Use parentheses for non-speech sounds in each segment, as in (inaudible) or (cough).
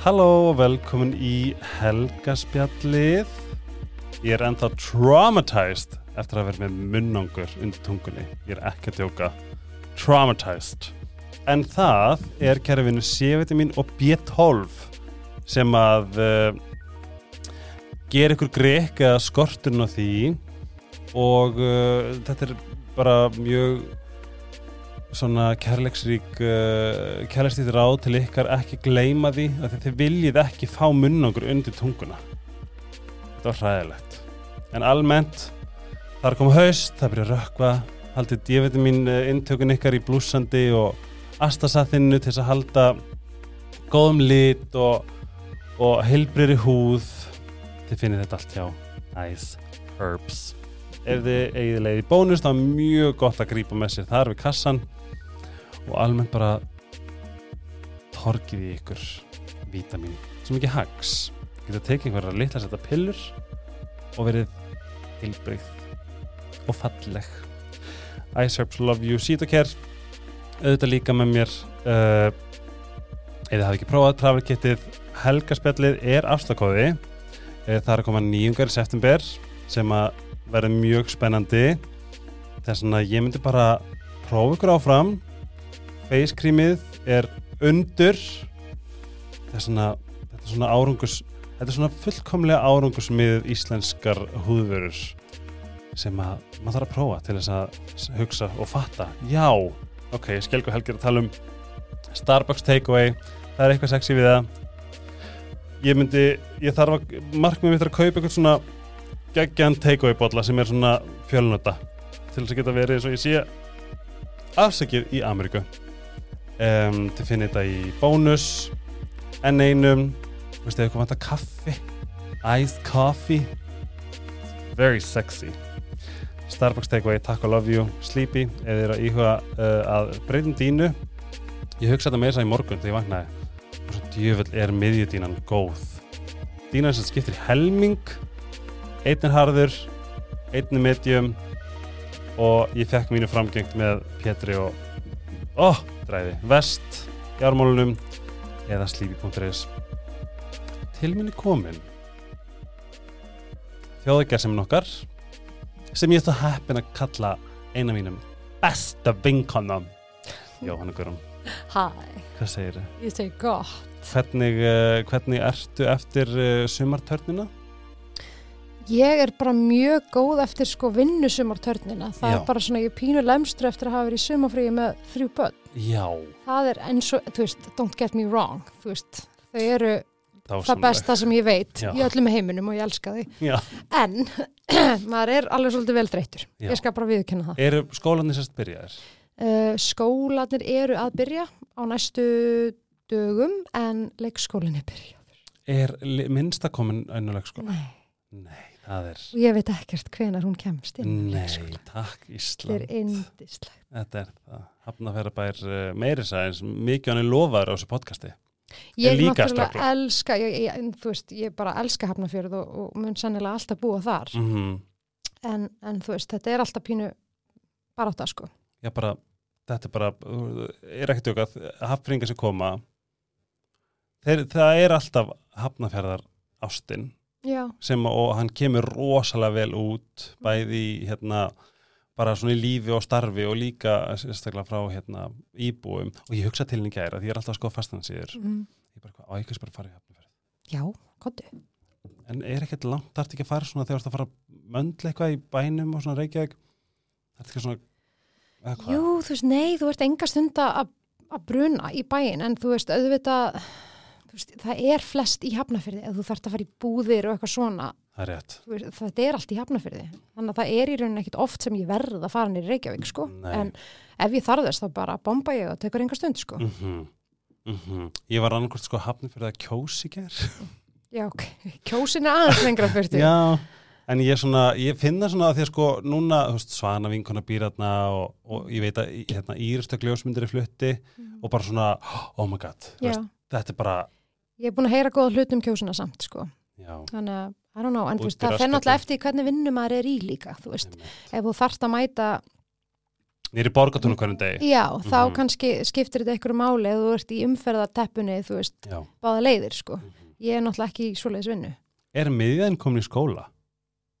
Halló og velkomin í Helgaspjallið. Ég er ennþá traumatized eftir að vera með munnangur undir tungunni. Ég er ekki að djóka. Traumatized. En það er kærafinu C-vitamin og B12 sem að uh, gera ykkur grek eða skorturinn á því og uh, þetta er bara mjög svona kærleiksrík uh, kærleiksrík ráð til ykkar ekki gleyma því að þið viljið ekki fá munnangur undir tunguna. Þetta var hræðilegt. En almennt þar kom haust, það byrja rökva haldið D-vitamin intökun ykkar í blúsandi og astasathinu til þess að halda góðum lit og, og heilbriri húð. Þið finnir þetta allt hjá Ice Herbs. Ef þið eigið leið í bónus þá er mjög gott að grípa með sér þar við kassan og almennt bara torgið í ykkur vítamin sem ekki hags. Geta tekið einhverja litla setta pillur og verið heilbreyð og falleg. Ice Herbs Love You. Citocare auðvitað líka með mér uh, ef þið hafi ekki prófað travelkittið helgarspjallið er afslagkóði. Uh, það er að koma nýjungar í september sem að verður mjög spennandi. Þess að ég myndi bara prófa ykkur áfram face creamið er undur þess að þetta er svona árangus þetta er svona fullkomlega árangus með íslenskar húðvörur sem að maður þarf að prófa til þess að hugsa og fatta. Já, ok, Skelgu Helgir að tala um Starbucks takeaway. Það er eitthvað sexy við það. Ég myndi, ég þarf að markmið mitt er að kaupa eitthvað svona geggjan takeaway botla sem er svona fjölnöta til þess að geta verið eins og ég sé afsækjur í Ameríku um, til að finna þetta í bónus. En einum veistu eða hvað vantar kaffi? Iced coffee? Very sexy. Starbucks takeaway, takk og love you. Sleepy, eða þið eru að íhuga uh, að breytum dínu ég hugsa þetta með þess að í morgun þegar ég vaknaði. Og svo djöfull er miðjudínan góð. Dínan sem skiptir helming. Einn er harður einn er medium. Og ég fekk mínu framgengt með Pétri og oh, dræði, vest í ármálunum eða sleepy.is til minni komin þjóðegjarseminn okkar sem ég er það heppin að kalla eina mínum besta vinkonum Jóhanna Guðrún Hæ, hvað segir þið? ég segi gott. Hvernig, uh, hvernig ertu eftir uh, sumartörnina? Ég er bara mjög góð eftir sko vinnusumartörnina. Það Já. er bara svona, ég pínu lemstru eftir að hafa verið í sumafríi með þrjú börn. Já, Það er eins og, þú veist, don't get me wrong, þú veist, þau eru það dásamleg. besta sem ég veit Já. í öllum heiminum og ég elska þau. Já. En (clears throat) maður er alveg svolítið vel þreytur. Já. Ég skal bara viðkynna það. Eru skólanir sérst byrjaðir? Uh, skólanir eru að byrja á næstu dögum en leikskólinn er byrja. Er li- minnsta komin önnuleg skóla? Nei. Nei, það er Og ég veit ekkert hvenar hún kemst inn. í Nei, takk Þetta er Ísland indislegt. Þetta er það Hafnafjörðabær uh, meiri sæðins mikið hann er lofaður á þessu podcasti Ég líka náttúrulega elska, ég, ég, þú veist, ég bara elska Hafnarfjörð og, og mun sannilega alltaf búa þar. mm En, en þú veist, þetta er alltaf pínu bara átta, sko. Já bara, þetta er bara er ekkert okkar, hafnfringar sem koma þeir, það er alltaf hafnafjörðar ástinn sem og hann kemur rosalega vel út bæði hérna bara svona í lífi og starfi og líka sérstaklega frá hérna íbúum og ég hugsa til henni gæra því ég er alltaf að skoða fastansýður mm. ég bara, á ekki bara að fara í hafnafjörð já, kontu. en er ekkert langt, þarf ekki að fara svona þegar þú ert að fara að möndla eitthvað í bænum og svona Reykjavík þarf ekki svona eða hvað? Jú, þú veist, nei, þú ert enga stund að bruna í bæin, en þú veist, auðvitað, veist, það er flest í Hafnarfjörði, ef þú þarft að fara í búðir og eitthvað svona, það er veist, þetta er allt í Hafnarfjörði. Þannig að það er í rauninni ekkit oft sem ég verð að fara nýri Reykjavík, sko. Nei. En ef ég þarf þess, þá bara bomba ég og tekur enga stund, sko. mm ég var annarkvæmt sko hafni fyrir að kjósi ger (laughs) Já, ok. Kjósin er aðeins lengra því. (laughs) já En ég, svona, ég finna svona að því að sko núna, veist, Svana vinkona býr þarna og, og ég veit að hérna, Íristökk ljósmyndir er flutti og bara svona, oh my god, veist, þetta er bara, ég er búin að heyra góða hlut um kjósina samt, sko. Þannig að, I don't know, en veist, það rassgatið. náttúrulega eftir hvernig vinnum maður er í líka, þú veist. Ef þú þarft að mæta nýri borgatunum hvernig degi Já, þá Mhm. kannski skiptir þetta einhverju máli ef þú ert í umferðarteppunni, þú veist, Já. báða leiðir, sko. Mhm. Ég er náttúrulega ekki í svoleiðis vinnu. er miðjan komin í skóla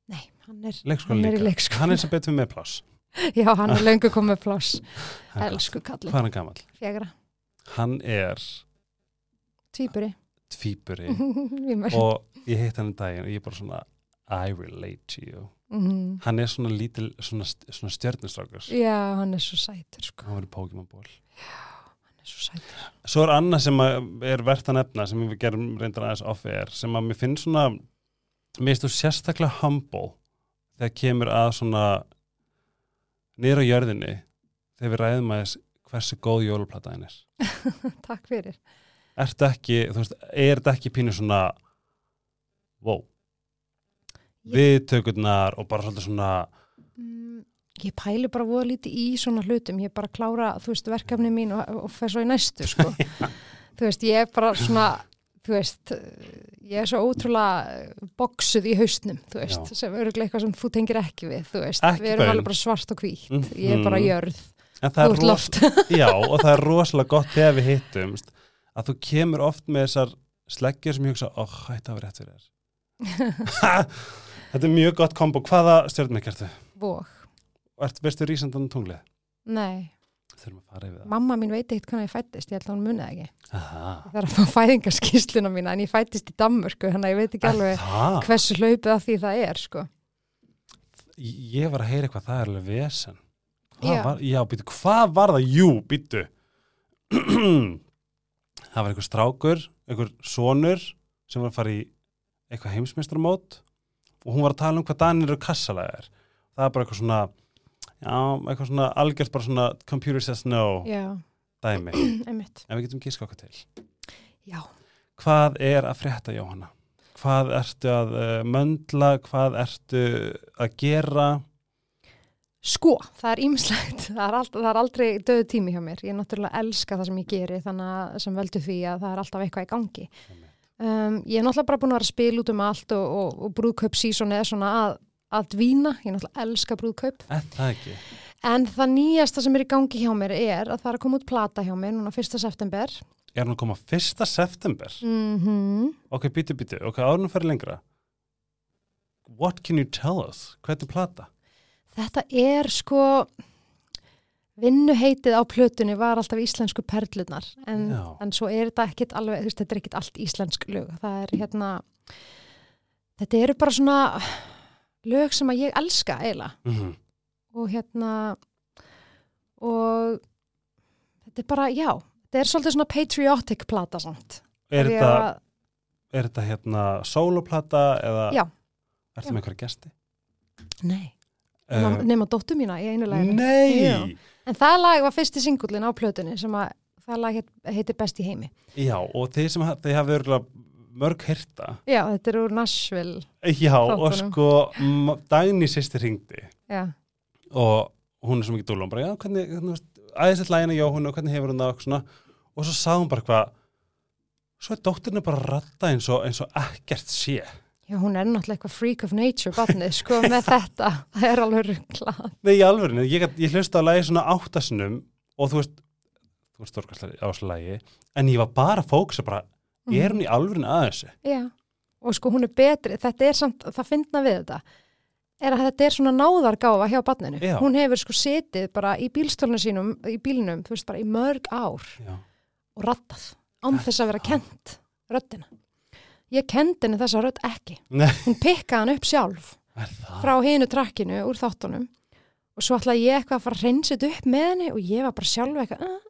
Nei, hann er, hann er í leikskóla. hann er sem betur með pláss (laughs) Já, hann er löngu komið pláss. (laughs) Elsku kallið, hvað er hann gammal? fjagra, hann er tvíburi. Tvíburi (laughs) og ég hitt hann í daginn og ég er bara svona I relate to you Mhm. hann er svona lítil, svona, svona stjörnustrákur Já, hann er svo sætur, sko. hann var í Pokémon ból Hann er svo sætur. Svo er annað sem er verðt að nefna sem við gerum reyndar aðeins off-air sem að mér finnst svona mér finnst þú sérstaklega humble þegar kemur að svona á jörðinni þegar við ræðum aðeins hversu góð jóluplata henn er. (laughs) Takk fyrir. Ertu ekki, þú veist, er þetta ekki pínu svona wow, Ég- viðtökurnar og bara svolítið svona Mm, Ég pæli bara voða lítið í svona hlutum, ég er bara að klára, þú veist, verkefni mín og, og fer svo í næstu, sko. (laughs) þú veist, ég er bara svona, þú veist, ég er svo ótrúlega boksuð í haustnum, þú veist, Já. sem öruglega eitthvað sem þú tengir ekki við, þú veist, Ekki við erum alveg bara svart og hvít, Mhm. ég er bara jörð, en þú er, ert loft. (laughs) já, og það er rosalega gott þegar við hittumst að þú kemur oft með þessar sleggjur sem ég hugsa, ó, þetta var rétt fyrir þér (laughs) Þetta er mjög gott kombo. Hvaða stjórnmekk ertu? Vóg. Ert veistu rísandan tunglið? Nei, Þurfum að fara yfir það. mamma mín veit ekkert hvernig ég fættist, ég held að hún munið ekki. Aha. Það er að fá fæðingarskísluna mína, en ég fættist í Danmörku, þannig að ég veit ekki alveg Það? hversu hlaupið að því það er, sko. Ég var að heyra eitthvað, það er alveg vesen. Já. Var, já, býtu, hvað var það? Jú, býtu. (clears throat) (clears throat) það var einhver strákur, einhver sonur sem var að fara í eitthvað heimsmeistramót og hún var að tala um hvað Danir eru kassalæðir. Það er bara eitthvað svona, já, eitthvað svona algjört bara svona computer says no Já, dæmi. (clears throat) En við getum gíska okkur til. Já. Hvað er að frétta, Jóhanna? Hvað ertu að uh, möndla? Hvað ertu að gera? Sko, það er ímslegt, (laughs) það, er það er aldrei döðu tími hjá mér. Ég náttúrulega elska það sem ég geri þannig að sem veldur því að það er alltaf eitthvað í gangi. Um, ég er náttúrulega bara búin að vera að spila út um allt og, og, og brúðkaup er svona að, að dvína. Ég náttúrulega elska brúðkaup. Er það ekki? En það nýjasta sem er í gangi hjá mér er að það er að koma út plata hjá mér núna 1. september. Er hann að koma 1. september? Mm Ok, býtu, býtu. Ok, árunum fyrir lengra. What can you tell us? Hvað er plata? Þetta er sko vinnuheitið á plötunni var alltaf íslensku perlunar en, en svo er þetta ekkit alveg, veist, þetta er ekkit allt íslensk lög. Það er hérna þetta eru bara svona lög sem að ég elska eiginlega Mm -hmm. og hérna og þetta er bara, já þetta er svolítið svona patriotic plata samt. Er, þetta, er þetta hérna soloplata eða Já. Ertu Já. með einhverja gesti? Nei, Uh, nema, nema dóttu mína í einu laginu. nei! Já. En það lag var fyrsti singullin á plötunni sem að það lag heit, heitir Best í heimi. Já, og þeir sem þið hafa örgulega mörg hyrta. Já, þetta er úr Nashville. Já, og Þáttunum. sko m- Dagný sýstir hringdi Já, og hún er svo mikið hún bara, já, hvernig, aðeins þetta lægina Jóhann og hvernig hefur hún það og svona og svo sagði hún bara hvað svo er dóttirinu bara að ratta eins og, eins og ekkert sé Já hún er náttúrulega eitthvað freak of nature barnið, sko, með þetta. Það er alveg rugglað. Nei, í alvörinu, ég, ég hlusta á lægi svona áttasunum og þú veist þú veist stórkastlega á þessu lægi en ég var bara að fókusa bara er hún í alvörinu að þessu? Já, og sko hún er betri. Þetta er samt, það fyndna við þetta, er að þetta er svona náðargáfa hjá barninu. Já. Hún hefur sko setið bara í bílstólinu sínum, í bílnum, þú veist, bara í mörg ár Já, og rattað, án þess að vera kent röddina. Ég kendi henni þessa rödd ekki. Nei, Hún pikkaði hann upp sjálf. frá hinu trakkinu úr þáttunum. Og svo ætlaði ég eitthvað að fara að reynsit upp með henni og ég var bara sjálf eitthvað uh,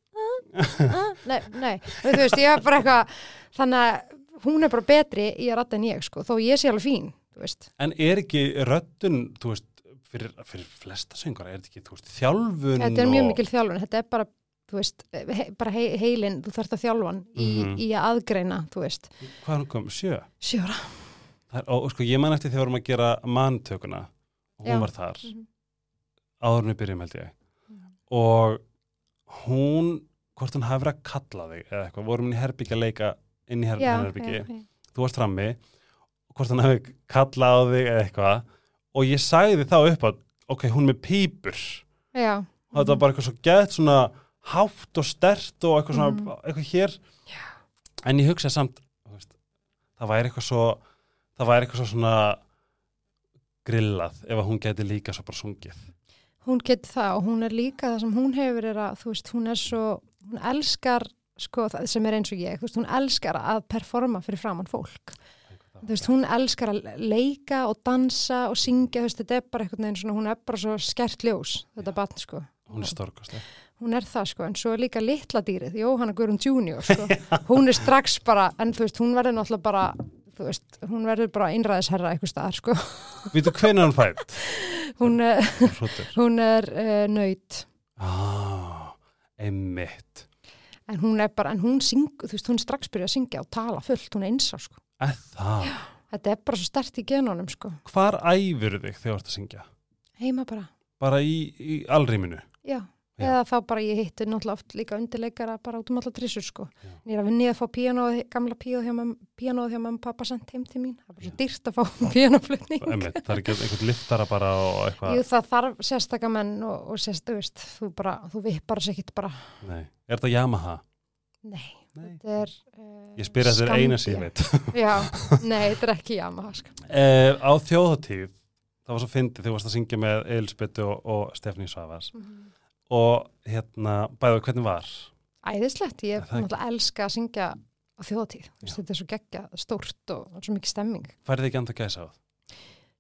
uh, uh, nei, nei. Þú veist, ég var bara eitthvað þannig að hún er bara betri í að ratta en ég sko, þó ég sé alveg fín þú veist, En er ekki röddun, þú veist, fyrir, fyrir flesta söngara, er þetta ekki, þú veist, þjálfun þetta er mjög og... mikil þjálfun þetta er bara, þú veist, he, bara he, heilin þú þarft að þjálfan í, Mhm. í að aðgreina þú veist, Hvað hún kom? Sjö? sjóra Það er, og sko, ég man eftir þegar við vorum að gera manntökuna og hún Já. var þar Mhm. áður en við byrjum held ég Mhm. og hún hvort hún hafi verið að kalla þig eða eitthvað, vorum í herbyggja leika inn í her já, herbyggi, já, já. þú varst frammi hvort hún hafi kallað á þig eða eitthvað og ég sagði þá upp að ok, hún með pípur já, og þetta var bara eitthvað svo gett svona hátt og stert og eitthvað svona Mhm. eitthvað hér. En ég hugsaði samt veist, það væri eitthvað svo það væri eitthvað svo svona grillað ef að hún geti líka svo bara sungið. Hún getur það og hún er líka það sem hún hefur er að, þú veist, hún er svo hún elskar, sko, það sem er eins og ég veist, hún elskar að performa fyrir framann fólk, þú veist, hún elskar að leika og dansa og syngja, þú veist, þetta er bara eitthvað neginn svona, hún er bara svo skert ljós, þetta barn, sko. Hún er stórkostleg hún er það, sko, en svo er líka litla dýrið Jóhanna Guðrún Junior, sko. (laughs) Hún er strax bara, en þú veist, hún verður náttúrulega bara þú veist, hún verður bara einræðisherra eitthvað staðar, sko. Vítu hvernig hann fætt? (laughs) hún, er- er uh, nöyt ah, Einmitt. En hún er bara, en hún syng, þú veist, hún er strax byrjað að syngja og tala fullt, hún er einsá, sko. Eð það? Þetta er bara svo stert í genunum, sko. Hvar æfur þig þegar þú ert að syngja? heima bara, Bara í, í alrýminu? Já, Já. eða þá bara ég hitti náttúrulega oft líka undirleikara bara út um allar trissur, sko. Já. en ég er að vinni að fá píanóð, gamla píanóð hjá mamma, píanóð hjá mamma pappa sent heim til mín, það er bara svo dýrt að fá (laughs) píanóflutning. Það er ekki einhvern liftara bara eitthvað Jú, það þarf sérstaka menn og, og sérst, þú bara, þú vippar þess ekkit bara, Nei, er þetta Yamaha? nei, Nei. þetta er uh, Ég spyr að þetta er eina veit. (laughs) Já, nei, þetta er ekki Yamaha, sko. Eh, Á þjóðatíð það var svo fyndið þú varst að syngja með Eilsbyttu og, og Stefni Svavas og hérna, bæðu hvernig var? Æðislegt, ég það náttúrulega elska að syngja á Já. þetta er svo geggja stórt og, svo mikið stemming. Færið þið ekki anda gæsa á það?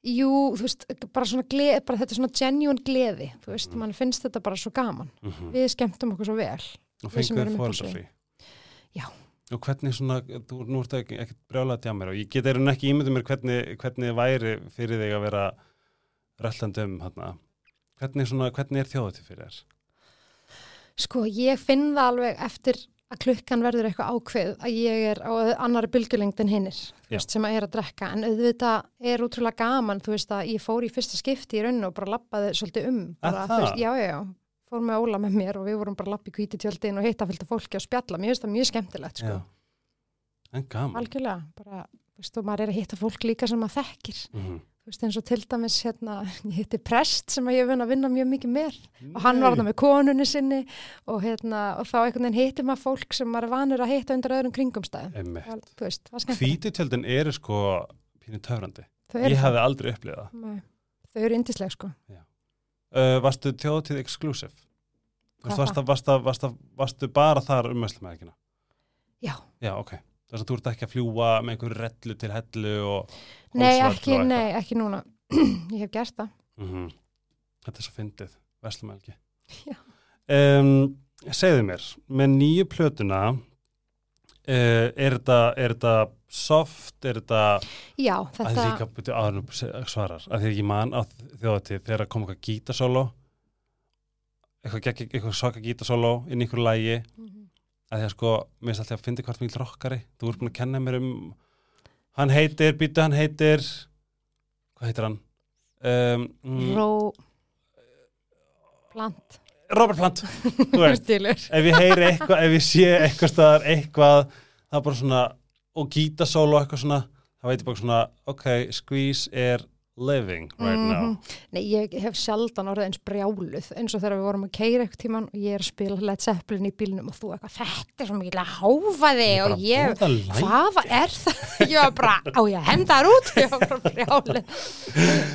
Jú, þú veist, bara svona gleði, bara þetta er svona genuine gleði, þú veist, Mm. mann finnst þetta bara svo gaman. Mm -hmm. Við skemmtum okkur svo vel. Og upp á fóreldrafrí? Já. Og hvernig svona, þú, nú ertu ekki, ekki brjálað djamir og ég get einu ekki ímyndið mér hvernig, hvernig væri fyrir þig að vera röllandi um hérna. Hvernig, svona, hvernig er þjóðatíð fyrir þér? Sko, ég finn það alveg eftir að klukkan verður eitthvað ákveð að ég er á annari bylgjulengd en hinnir, þú sem að er að drekka. En auðvitað er útrúlega gaman, þú veist að ég fór í fyrsta skipti í rauninu og bara lappaði svolítið um, bara, þú veist, já, já, fór með Óla með mér og við vorum bara að lappa í kvítitjöldin og hitta fylgta fólki og spjalla, mér finnst það mjög skemmtilegt, sko. En gaman. algjörlega bara, þú veist, og maður er að hitta fólk líka sem maður þekkir, Mm þú veist, eins og til dæmis hérna, (laughs) ég hitti prest sem ég vinn að vinna mjög mikið með og hann var þarna með konunni sinni og, hérna, og þá einhvern veginn hittir maður fólk sem maður er vanur að hitta undir öðrum kringumstæðum Hvítutjöldin eru sko pínu töfrandi. Ég það. hefði aldrei upplifað. Nei, þau eru indisleg sko Uh, varstu þjóðatíð exclusive? Hvað Varstu, varstu, varstu, bara þar um Öslumækina? Já. Já, ok. Þess að þú ert ekki að fljúa með einhverju rellu til hellu og nei ekki, nei, ekki núna (clears throat) ég hef gert það Mhm. Þetta er svo fyndið, Vestlumælgi. (laughs) Já. Um, segðu mér, með nýju plötuna, uh, er, þetta, er soft, er þetta, já, þetta, því ekki að byrja aðra svarar, að því ekki man á þjóðatíð þegar kom eitthvað gítasóló, eitthvað, eitthvað svaka gítasóló inn í ykkur lægi, Mhm. að því að sko, mér finnst alltaf að finna hvort mjög rockari, þú ert búin að kenna mér um, hann heitir, býtu hann heitir, hvað heitir hann? Um, mm, ró plant. Robert Plant, (laughs) þú veist, ef ég heyri eitthvað, ef ég sé eitthvað staðar, eitthvað, það er bara svona, og gítasól og eitthvað svona, þá veit ég bara svona, ok, Squeeze er living right now. Mhm. Nei, ég hef sjaldan orðið eins brjáluð eins og þegar við vorum að keira eitthvað tíman og ég er að spila Led Zeppelin í bílnum og þú eitthvað, þetta er svo mikið að háfa þig og ég, hvað er það? (laughs) Ég var bara, á ég að henda þar út (laughs) ég var bara brjáluð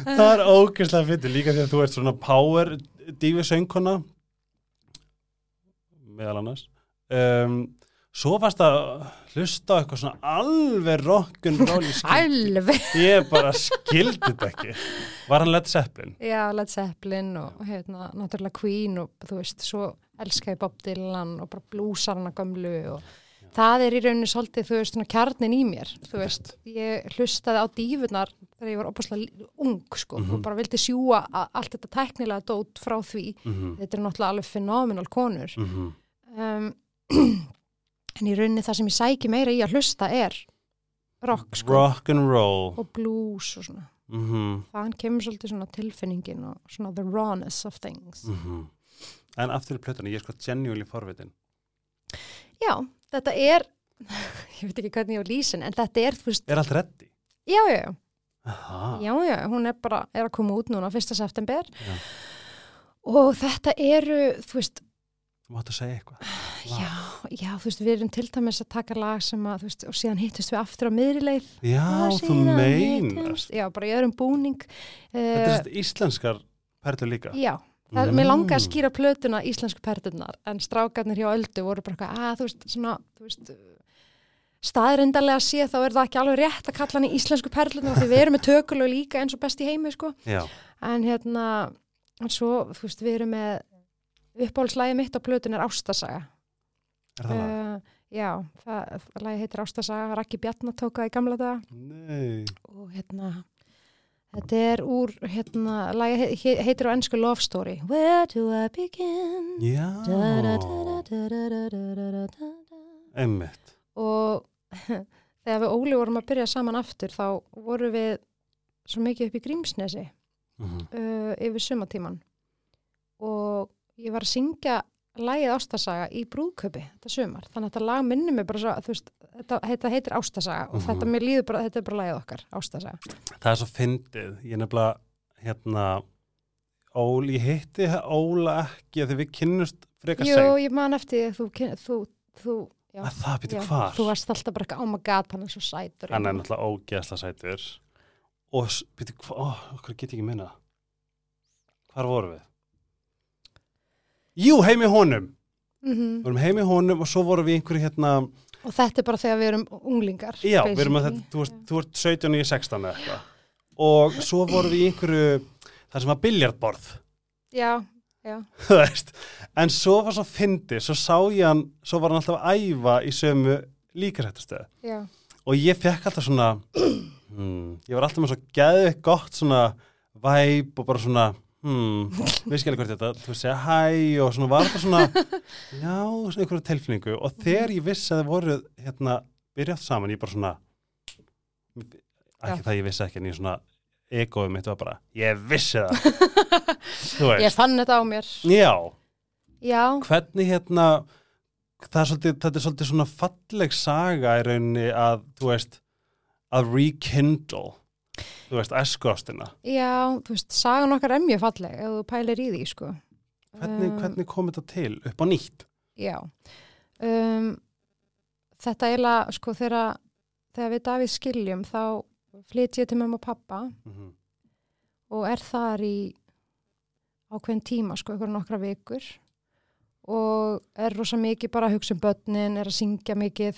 Það er ógeðslega fyndið, líka því að þú ert svona power dífi söngkona, meðal annars. Um, svo varst að hlusta á eitthvað svona alveg rock'n'roll í skil. Alveg Ég bara skildi þetta ekki. Var hann Led Zeppelin? Já, Led Zeppelin og hérna, náttúrulega Queen og þú veist, svo elskaði Bob Dylan og bara blúsarana gömlu og það er í rauninni svolítið, þú veist, svona kjarnin í mér, þú veist, ég hlustaði á dífunar þegar ég var opaslega ung, sko, Mhm. og bara vildi sjúa allt þetta tæknilega dót frá því, Mm þetta er náttúrulega alveg fenomenal konur, -hmm. um, (clears throat) (clears throat) en í rauninni það sem ég sæki meira í að hlusta er rock, sko, Rock'n'roll. og blues og svona, Mm -hmm. þaðan kemur svolítið svona tilfinningin og svona the rawness of things. Mhm. En aftur í plötunni, ég er sko genuinely forvitin. Já, þetta er, (laughs) ég veit ekki hvernig ég á lýsin, en þetta er, þú veist, Er allt reddi? já, já, já, Aha. já, já, hún er bara, er að koma út núna 1. september Já. og þetta eru, þú veist, Þú mátt að segja eitthvað. já, já, þú veist, við erum til dæmis að taka lag sem að, þú veist, og síðan hittust við aftur á miðrileið. Já, þú meinast. Já, bara í öðrum búning. Þetta er Uh, svona íslenskar perlur líka. já, það, Mm. mér langaði að skýra plötuna íslensku perdunar, en strákarnir hjá Öldu voru bara eitthvað, að, þú veist, svona, þú veist, staðrindarlega sé þá er það ekki alveg rétt að kalla hann í íslensku perlunar því við erum með tökulög líka eins og best í heimi, sko. Já, En hérna, en svo, þú veist, við erum með Uppáhaldslæði mitt á plötun er Ástasaga. Er það lag? Uh, já, það, það lagi heitir Ástasaga, Raki Bjarnatóka í gamla daga. Nei. Og hérna, þetta er úr, hérna, lagi heitir á ennsku Love Story. Where do I begin? Já. Emmett. Og (laughs) þegar við Óli vorum að byrja saman aftur, þá voru við svo mikið upp í Grímsnesi uh -huh. uh, yfir sumatíman. Og ég var að syngja lagið Ástasaga í brúðköpi þetta sumar, þannig að þetta lag minni mig bara svo, veist, þetta, þetta heitir Ástasaga og Mhm. þetta mér líður bara, þetta er bara lagið okkar Ástasaga. Það er svo fyndið. Ég nefnilega, hérna, Óli, ég hitti Óla ekki að því við kynnust frekar Jú, seint. ég man eftir þú, þú, þú já, Að það já, hvar? þú varst alltaf bara ekki, oh my god, hann er svo sætur Hann er náttúrulega ógeðsla sætur. Og hvað, ó, hvað get ég ekki minna? Hvar vorum við? Jú, heim í honum. mm Við vorum heim í honum og svo vorum við einhverju hérna, og þetta er bara þegar við erum unglingar já, við erum að basically. þetta, þú, ert, þú ert 17 og ég er 16 eða eitthvað. Og svo vorum við einhverju, það sem var biljardborð. já, já, (laughs) en svo var svo fyndi, svo sá ég hann, svo var hann alltaf að æfa í sömu líkarættastöð já, og ég fekk alltaf svona (clears throat) hmm, ég var alltaf með svo geðið gott svona væp og bara svona hmm, við skilja hvort þetta, þú segja hæ og svona var þetta svona (laughs) já, svona einhverju tilfinningu. Og þegar ég vissi að þið voru hérna byrjað saman, ég bara svona ekki Já. það ég vissi ekki en ég svona egoið mitt var bara, ég vissi það. (laughs) Þú ég fann þetta á mér. Já. Já, hvernig hérna það er svolítið, þetta er svolítið svona falleg saga í rauninni að þú veist, að rekindle þú veist, eskástina já, þú veist, sagan okkar er mjög falleg ef þú pælir í því, sko. Hvernig, Um, hvernig kom þetta til? Upp á nýtt? Já. Um, þetta eiginlega, sko, þegar, þegar við Davíð skiljum þá flyt ég til mömmu og pappa mm -hmm. og er þar í ákveðin tíma, sko, ykkur nokkra vikur. Og er rosa mikið bara að hugsa um börnin, er að syngja mikið.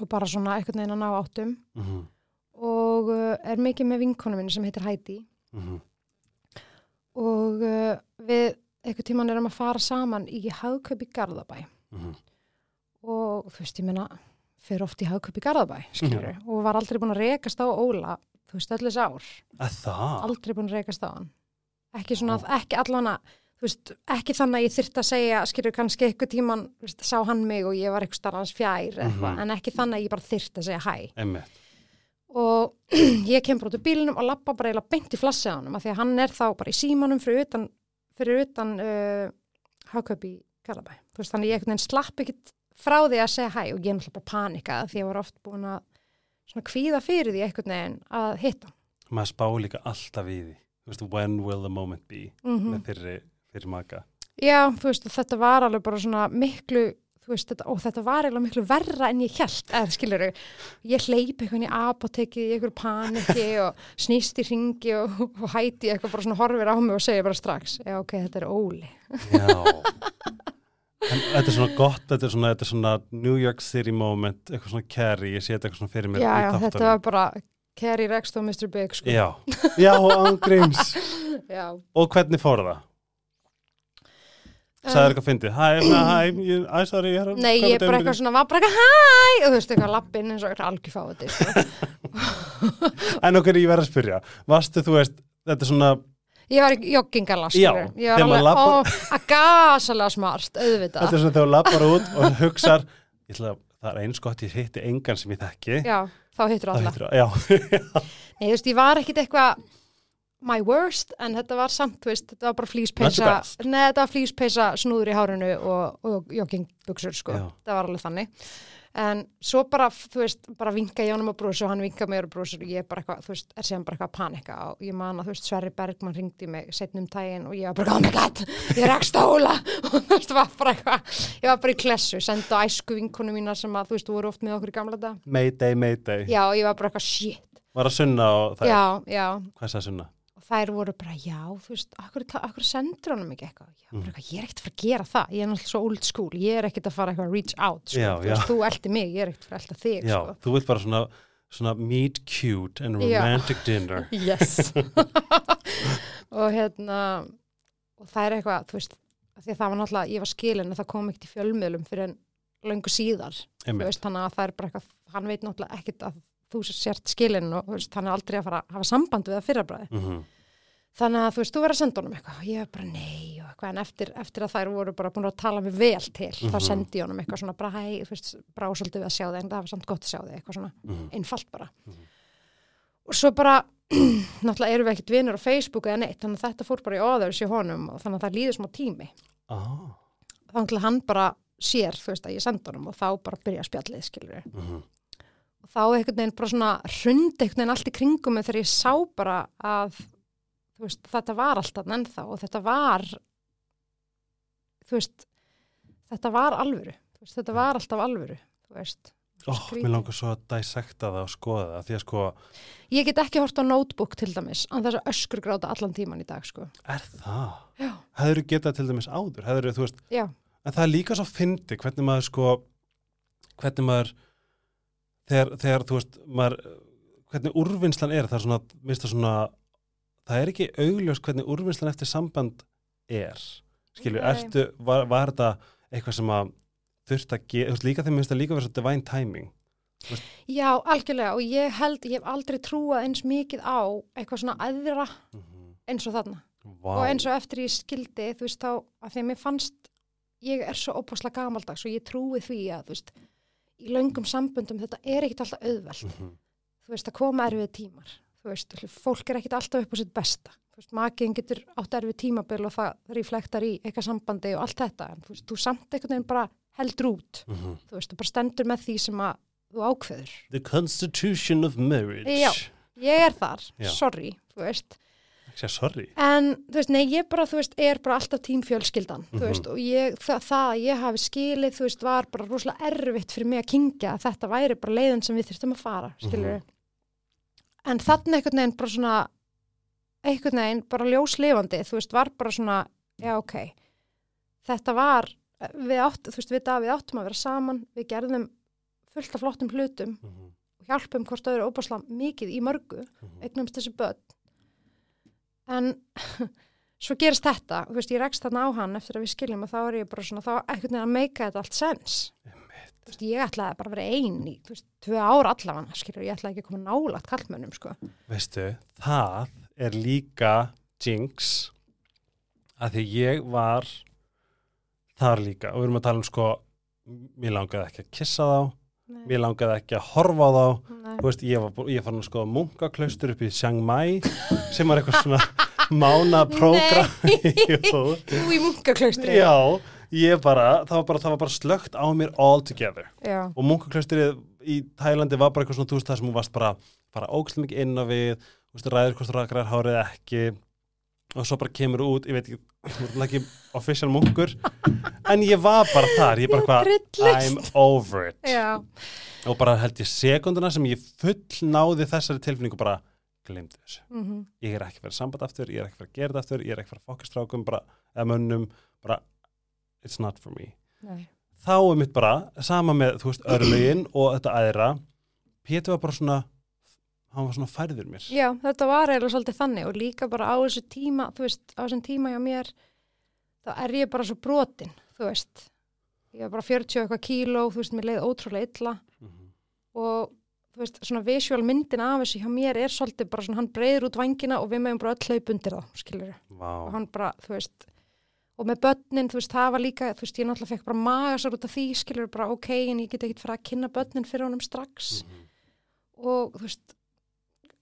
Og bara svona einhvern veginn að ná áttum. Mm -hmm. Og uh, er mikið með vinkonu minni sem heitir Heidi. Og uh, við einhvern tíman erum að fara saman í hagköp í Garðabæ. Mhm. og þú veist, ég meina fyrir oft í hagköp í Garðabæ, skilur og var aldrei búin að rekast á Óla þú veist, þessi ár, að aldrei búin að rekast á hann. Ekki svona, ekki allana þú veist, ekki þannig að ég þyrfti að segja skilur kannski eitthvað tíman, veist, sá hann mig og ég var eitthvað starfans fjær eitthvað, Mhm. en ekki þannig að ég bara þyrfti að segja hæ. Einmitt og (clears throat) ég kem bara út úr bílunum og lappa bara eiginlega beint í hann af því að hann er þá bara í símanum fyrir utan, fyrir utan uh, hagköp í þú veist þannig ég slapp ekkit frá því að segja hæ og ég er náttúrulega bara panikað því ég var oft búin að kvíða fyrir því einhvern veginn að hitta maður spá líka alltaf í því. Veist, when will the moment be? Mm með fyrir, fyrir maka. Já, veist, þetta var alveg bara svona miklu, þú veist, þetta, og þetta var eiginlega miklu verra en ég held, eða skilur ég hleyp eitthvað í apotekið í einhverju paniki (laughs) og snýst í ringi og, og hæti eitthvað bara svona horfir á mig og segir bara strax, já ok, þetta er Óli. já (laughs) en þetta er svona gott þetta er svona, þetta er svona New York City moment eitthvað svona carry, ég sé þetta eitthvað svona fyrir mér Já, já, þetta var bara Kerry Rext og Mr. Big, sko. já, já, ángríms (laughs) Já. og hvernig fór það? Sagði eitthvað fyndið, hæ, hæ, hæ, ég- æ, sorry ég er Nei, ég til bara eitthvað svona, var bara eitthvað hæ, og þú veist, eitthvað lappinn eins og eitthvað algjörfáði, sko. (laughs) en okkur ég verð að spyrja, varstu þú veist þetta er svona, Ég var Já, skilur. Ég var alveg, ó, labbar- að gasalega smart, auðvitað. þetta er svona þegar þú lappar út og (laughs) hugsar, ég ætla að það er eins gott ég hitti engan sem ég þekki Já, þá hittur alla. (laughs) Nei, þú veist, ég var ekkit eitthvað my worst, en þetta var samt, þú veist, þetta var bara best. nei, þetta var flýspeisa snúður í hárinu og, og joggingbuxur, sko. Já. Það var alveg þannig. en svo bara, þú veist, bara vinka ég á brús og hann vinka mér á brús og ég er bara eitthvað, þú veist, er síðan bara eitthvað að panika og ég man að, þú veist, Sverri Bergman ringdi mig setnum tægin og ég var bara, oh my god ég er ekki stóla (laughs) og þú veist, var bara eitthvað, ég var bara í klessu senda æsku vinkonu mína sem að, þú veist, voru oft með okkur í gamla Mayday, mayday já, og ég var bara eitthvað, shit, Var að sunna og það já, já Hvað sagði sunna? Og þær voru bara, já, þú veist, akkur, akkur sendur honum ekki eitthvað, já, Mm. eitthvað, ég er ekkert að fara að gera það, ég er náttúrulega svo old school, ég er ekkert að fara eitthvað að reach out, sko, Já, þú, veist, þú eldi mig, ég er ekkert að fara að elda þig, Já, sko. þú vilt bara svona, svona meet cute and romantic dinner (laughs) Yes. (laughs) og hérna, og það er eitthvað, þú veist, því að það var náttúrulega, ég var skilin að það kom ekkert í fjölmiðlum fyrir en löngu síðar, þú Einmitt. veist, þannig að það er bara eitthvað, hann veit náttúrulega ekkert að þú sért skilin og veist, hann er aldrei að fara að hafa samband við það fyrrabræði. Mhm. Þannig að þú veist, þú verður að senda honum eitthvað og ég er bara nei og eitthvað en eftir, eftir að þær voru bara búin að tala mig vel til þá Mhm. sendi ég honum eitthvað svona bara hæ, þú veist, brá svolítið við að sjá þig en það var samt gott að sjá þig, eitthvað svona Mhm. einfalt bara Mhm. og svo bara (clears throat) náttúrulega erum við ekkert vinur á Facebook eða neitt þannig að þetta fór bara í óðurs í honum og þannig að það líður smá tími þannig að hann bara sér, þú veist, að ég sendi honum og þá bara byrja spjallið, skilur við mhm. og þá einhvern veginn bara svona hrundi einhvern veginn allt í kringum mig þegar ég sá bara að þú veist, þetta var alltaf ennþá og þetta var þú veist þetta var alvöru, þú veist, þetta var alltaf alvöru þú veist, Skrítið. mér langar svo að dissecta það og skoða það því að sko, ég get ekki hort á notebook til dæmis, en þess að öskur gráta allan tíman í dag, sko er það? já, Hefur getað til dæmis áður? Hefur, þú veist, já, en það er líka svo fyndi hvernig maður sko hvernig maður þegar, þegar þú veist maður, hvernig úrvinnslan er það er svona, minnst það svona það er ekki augljós hvernig úrvinnslan eftir samband er skilju, Nei. ertu, var, var þetta eitthvað sem að þurft að gera, þú veist líka þegar minnst það líka verið svo divine timing. Já, algjörlega og ég held, ég hef aldrei trúað eins mikið á eitthvað svona aðra eins og þarna. Vá, og eins og eftir ég skildi þú veist þá, að því að mér fannst ég er svo óbúslega gamaldags og ég trúi því að þú veist, í löngum samböndum þetta er ekkit alltaf auðvelt Mhm. þú veist, að koma erfið tímar þú veist, fólk er ekkit alltaf upp á sitt besta þú veist, makiðin getur átt erfið tímabil og það reflektar í eitthvað sambandi og allt þetta, en þú veist, þú samt einhvern veginn bara heldur út, Mhm. þú veist, þú bara stendur með því sem að þú ákveður The Constitution of Marriage Já. ég er þar, Já. sorry, þú veist Að sorry En, þú veist, nei, ég bara, þú veist, er bara alltaf tímfjölskyldan, þú Mhm. veist, og ég, það, það að ég hafi skilið, þú veist, var bara rosalega erfitt fyrir mig að kingja að þetta væri bara leiðin sem við þurftum að fara, skilur Mhm. En þannig einhvern veginn bara svona, einhvern veginn bara ljóslifandi, þú veist, var bara svona, já, ok, þetta var, við átt, þú veist, við Davíð áttum að vera saman, við gerðum fullt af flottum hlutum Mhm. og hjálpum hvort öðru óbáslega mikið í mörgu, Mhm. eignumst þessi börn en (laughs) svo gerist þetta, veist, ég rekst þarna á hann eftir að við skiljum og þá er ég bara svona þá ekkert neina að meika þetta allt sens veist, ég ætlaði bara að vera ein í veist, tvö ár allavega, skilur, ég ætlaði ekki að koma nálat kallmönnum, sko. Veistu, það er líka jinx að því ég var þar líka. Og við erum að tala um sko mér langaði ekki að kissa þá Nei, mér langaði ekki að horfa á þá. Nei. þú veist, ég, var, ég fann að skoða munkaklaustur upp í Chiang Mai sem var eitthvað svona (laughs) mána prógram (laughs) Jú, í munkaklaustri. Já, ég bara það var bara, það var bara slögt á mér all together já, og munkaklaustrið í Tælandi var bara eitthvað svona, þú veist, það sem hún varst bara fara ógæslega mikið inn á við þú veist, ræður hvort rakrar hárið ekki og svo bara kemur út, ég veit ekki ekki official munkur en ég var bara þar, ég bara hvað I'm over it. Já, og bara held ég sekunduna sem ég full náði þessari tilfinningu bara glemdi þessu, mhm, ég er ekki vera samband aftur, ég er ekki gera þetta aftur, ég er ekki að vera fokkastrákum bara, eða mönnum, bara it's not for me. Nei. Þá er mitt bara, sama með, þú veist, örlögin og þetta aðra Pétur var bara svona hann var svona færður mér Já, þetta var eiginlega svolítið þannig og líka bara á þessu tíma, þú veist, á þessum tíma hjá mér, þá er ég bara svo brotin, þú veist. Ég var bara 40 og eitthvað kíló, þú veist, mér leið ótrúlega illa Mhm. og þú veist, svona visual myndin af þessu hjá mér er svolítið bara svona, hann breyður út vangina og við meðum bara öll hlaup undir þá, skilur og Vá, hann bara, þú veist, og með börnin, þú veist, það var líka, þú veist, ég náttúrulega fekk bara magasar út af því, skilur, bara ok, en ég get ekki fara að kynna börnin fyrir honum strax Mhm. og þú veist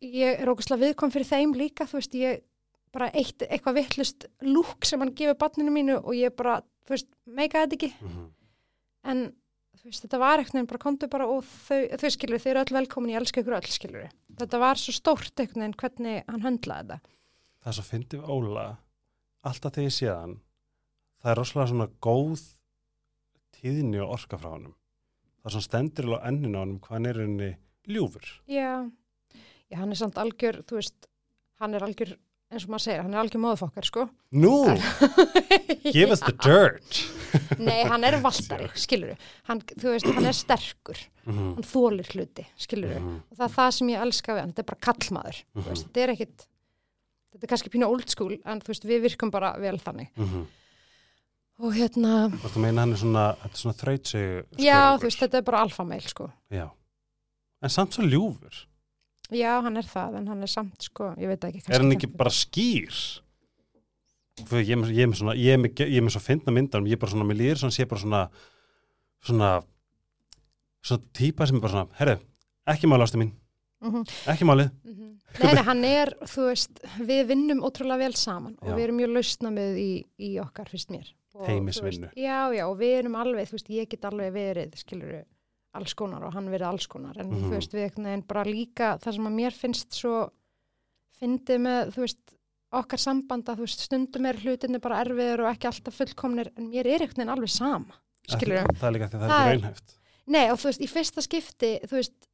ég er ógustlega viðkom fyrir þeim líka þú veist, ég bara eitt eitthvað vittlust lúk sem hann gefur barninu mínu og ég bara, þú veist, meika þetta ekki. Mhm. en þú veist, þetta var eitthvað bara komdu bara og þau, þau skilur, þau eru öll velkomin, ég elska ykkur öll skilur þetta var svo stórt eitthvað en hvernig hann höndlaði þetta. Það er svo fyndið Óla alltaf þegar ég sé hann það er rosalega svona góð tíðni og orka frá honum. Það er svona stendur á enninu á honum hvað hann er henni ljúfur. Já. Já, hann er samt algjör þú veist, hann er algjör eins og maður segir, hann er algjör móðfokkar sko. Nú, (laughs) give us the dirt. (laughs) Nei, hann er valdari, skilur hann, þú veist, hann er sterkur. Mhm, hann þólir hluti, skilur mhm, og það er það sem ég elska við hann, þetta er bara kallmaður Mhm. þú veist, þetta er ekkit þetta er kannski pínu old school en þú veist, við virkum bara vel þannig. Mhm. og hérna, Og þú meina hann er svona, þetta er svona þrautsegu já, þú veist, þetta er bara alfameil sko, Já, en samt svo ljúfur já, hann er það en hann er samt, sko, ég veit ekki Er hann ekki bara skýr? Ég, er með- svona, ég, er með, ég er með svo fyndna myndanum, ég er bara svona, mér líður svona, sé bara svona, svona, svona típa sem er bara svona, herru, ekki máli ástu mín, Mhm. ekki málið. Mhm. (laughs) Nei, nei, hann er, þú veist, við vinnum ótrúlega vel saman og Já. við erum mjög lausna með í, í okkar, fyrst mér. Og, veist, Já, já, og við erum alveg, þú veist, ég get alveg verið, skilur alls konar og hann verið alls konar, en Mhm. þú veist, við einhvern veginn bara líka, það sem að mér finnst svo, fyndið með, þú veist, okkar sambanda, þú veist, stundum er hlutinni bara erfiður og ekki alltaf fullkomnir, en mér er einhvern veginn alveg sama, skilur Það er líka því að það Það er ekki raunhæft. Nei, og þú veist, í fyrsta skipti, þú veist,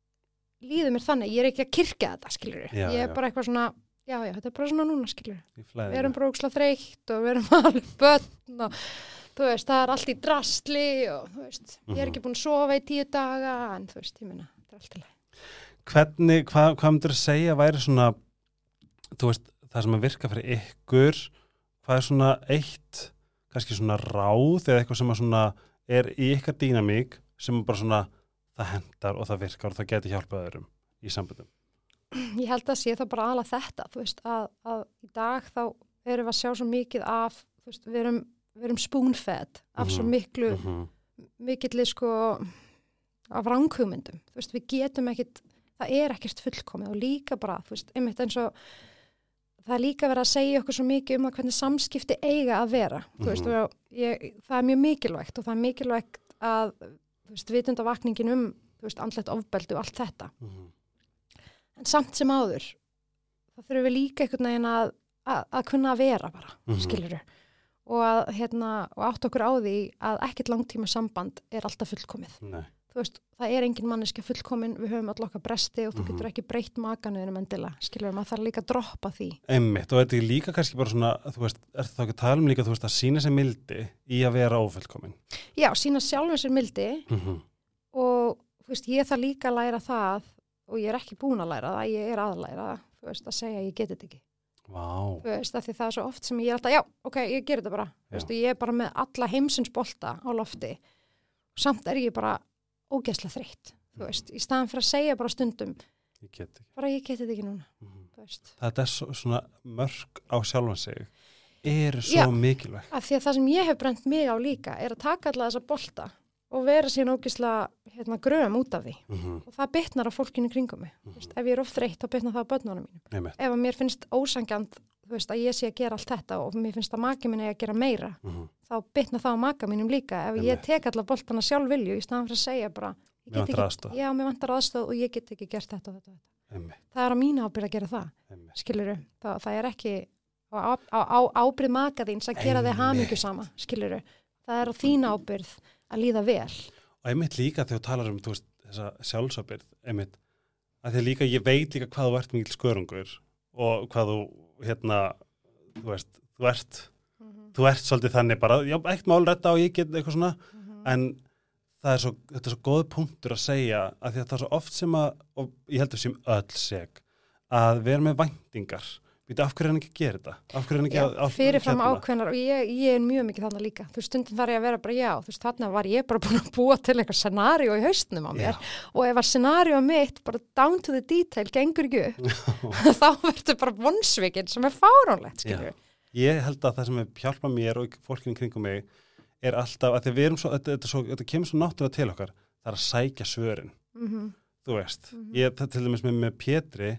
líður mér þannig, ég er ekki að kirkja þetta, skilur Já, Ég er já. bara eitthvað svona, já, já, þetta er bara svona núna, skilur Í Við erum bara óksla þreytt og við erum (laughs) alveg börn og þú veist, það er allt í drastli og þú veist, ég er Mhm. ekki búin að sofa í tíu daga, en þú veist, ég minna, þetta er allt í leið. Hvernig, hvað, hvað myndir að segja væri svona, þú veist, það sem að virka fyrir ykkur, hvað er svona eitt, kannski svona ráð eða eitthvað sem að svona er í ykkar dýnamík sem bara svona það hendar og það virkar og það geti hjálpað öðrum í sambundum. Ég held að sé það bara alveg þetta, þú veist, að, að í dag þá erum við að sjá svo mikið af, þú veist, við erum, við erum spoon-fed af svo Mhm. miklu Mhm. mikilli sko af ranghugmyndum, þú veist, við getum ekkit það er ekkert fullkomið og líka bara, þú veist, einmitt eins og það er líka verið að segja okkur svo mikið um að hvernig samskipti eiga að vera þú veist, Mhm. og ég, það er mjög mikilvægt og það er mikilvægt að þú veist, vitundavakningin um, þú veist, andlegt ofbeldi og allt þetta, Mhm. en samt sem áður það þurfum við líka einhvern veginn að, að, að kunna að vera bara, Mhm. Og að, hérna, og átt okkur á því að ekkert langtíma samband er alltaf fullkomið Nei. þú veist, það er engin manneska fullkomin, við höfum öll okkar bresti og þú Mhm. getur ekki breytt makanuðinum endilega, skilur maður þarf líka að droppa því. Einmitt, og þetta er líka kannski bara svona, þú veist, er það ekki að tala um líka, þú veist, að sína sér mildi í að vera ófullkomin. Já, sína sjálfum sér mildi Mm -hmm. og þú veist, ég þarf líka að læra það og ég er ekki búin að læra það, ég er að læra það, þú veist, að segja ég geti þetta ekki. Þú veist, það er svo oft sem ég er alltaf, já, ok, ég ger þetta bara, veist, ég er bara með alla heimsins bolta á lofti. Samt er ég bara ógeðslega þreytt, veist, í staðan fyrir að segja bara stundum, ég get bara ég geti þetta ekki núna, Mm. Þetta er svo, svona mörg á sjálfan sig, eru svo Já. mikilvægt. Af því að það sem ég hef brent mig á líka er að taka alla þessa bolta og vera síðan ógislega hérna, gröfum út af því. Mm -hmm. Og það bitnar á fólkinu kringum mig. Mm -hmm. Ef ég er oft þreytt, þá bitnar það á börnunum mínum. Einmitt. Ef að mér finnst ósangjant þú veist, að ég sé að gera allt þetta og mér finnst að maki minni að gera meira, Mm -hmm. þá bitnar það á maka mínum líka. Ef ég Einmitt. tek alla boltana sjálf vilju í staðan fyrir að segja bara, ég Mér get vantar já, mér vantar aðstöð og ég get ekki gert þetta og þetta. Einmitt, Það er á mínu ábyrð að gera það, skiluru. Það, það er ekki á, á, á ábyrð maka þíns að gera þig hamingju sama, skiluru. Það er á þína ábyrð að líða vel. Og einmitt líka þegar þú talar um, veist, þessa sjálfsabyrð, einmitt, að því líka, ég veit líka hvað þú ert mikil skörungur og hvað þú, hérna, þú veist, þú ert, þú ert svolítið þannig bara, já, eitt mál redda og ég get eitthvað svona, en það er svo, þetta er svo góð punktur að segja að það er svo oft sem að, og ég heldur sem öll seg, að vera með væntingar, Býtu, af hverju er hann ekki gera þetta? Af hverju er hann ekki að, fyrirfram hérna? ákveðnar og ég, ég er mjög mikið þannig líka þú veist, stundum þarf ég að vera bara já þú veist, þarna var ég bara búin að búa til eitthvað scenario í haustnum á mér Já. og ef að scenario mitt bara down to the detail gengur ekki upp (laughs) (laughs) þá verður bara vonsvikinn sem er fáránlegt, skilur við Ég held að það sem hjálpa mér og fólkinu kringum mig er alltaf að svo, þetta, þetta, svo, þetta kemur svo náttúrulega til okkar, það er að sækja svörin, mm þú veist. Mhm. Ég, það,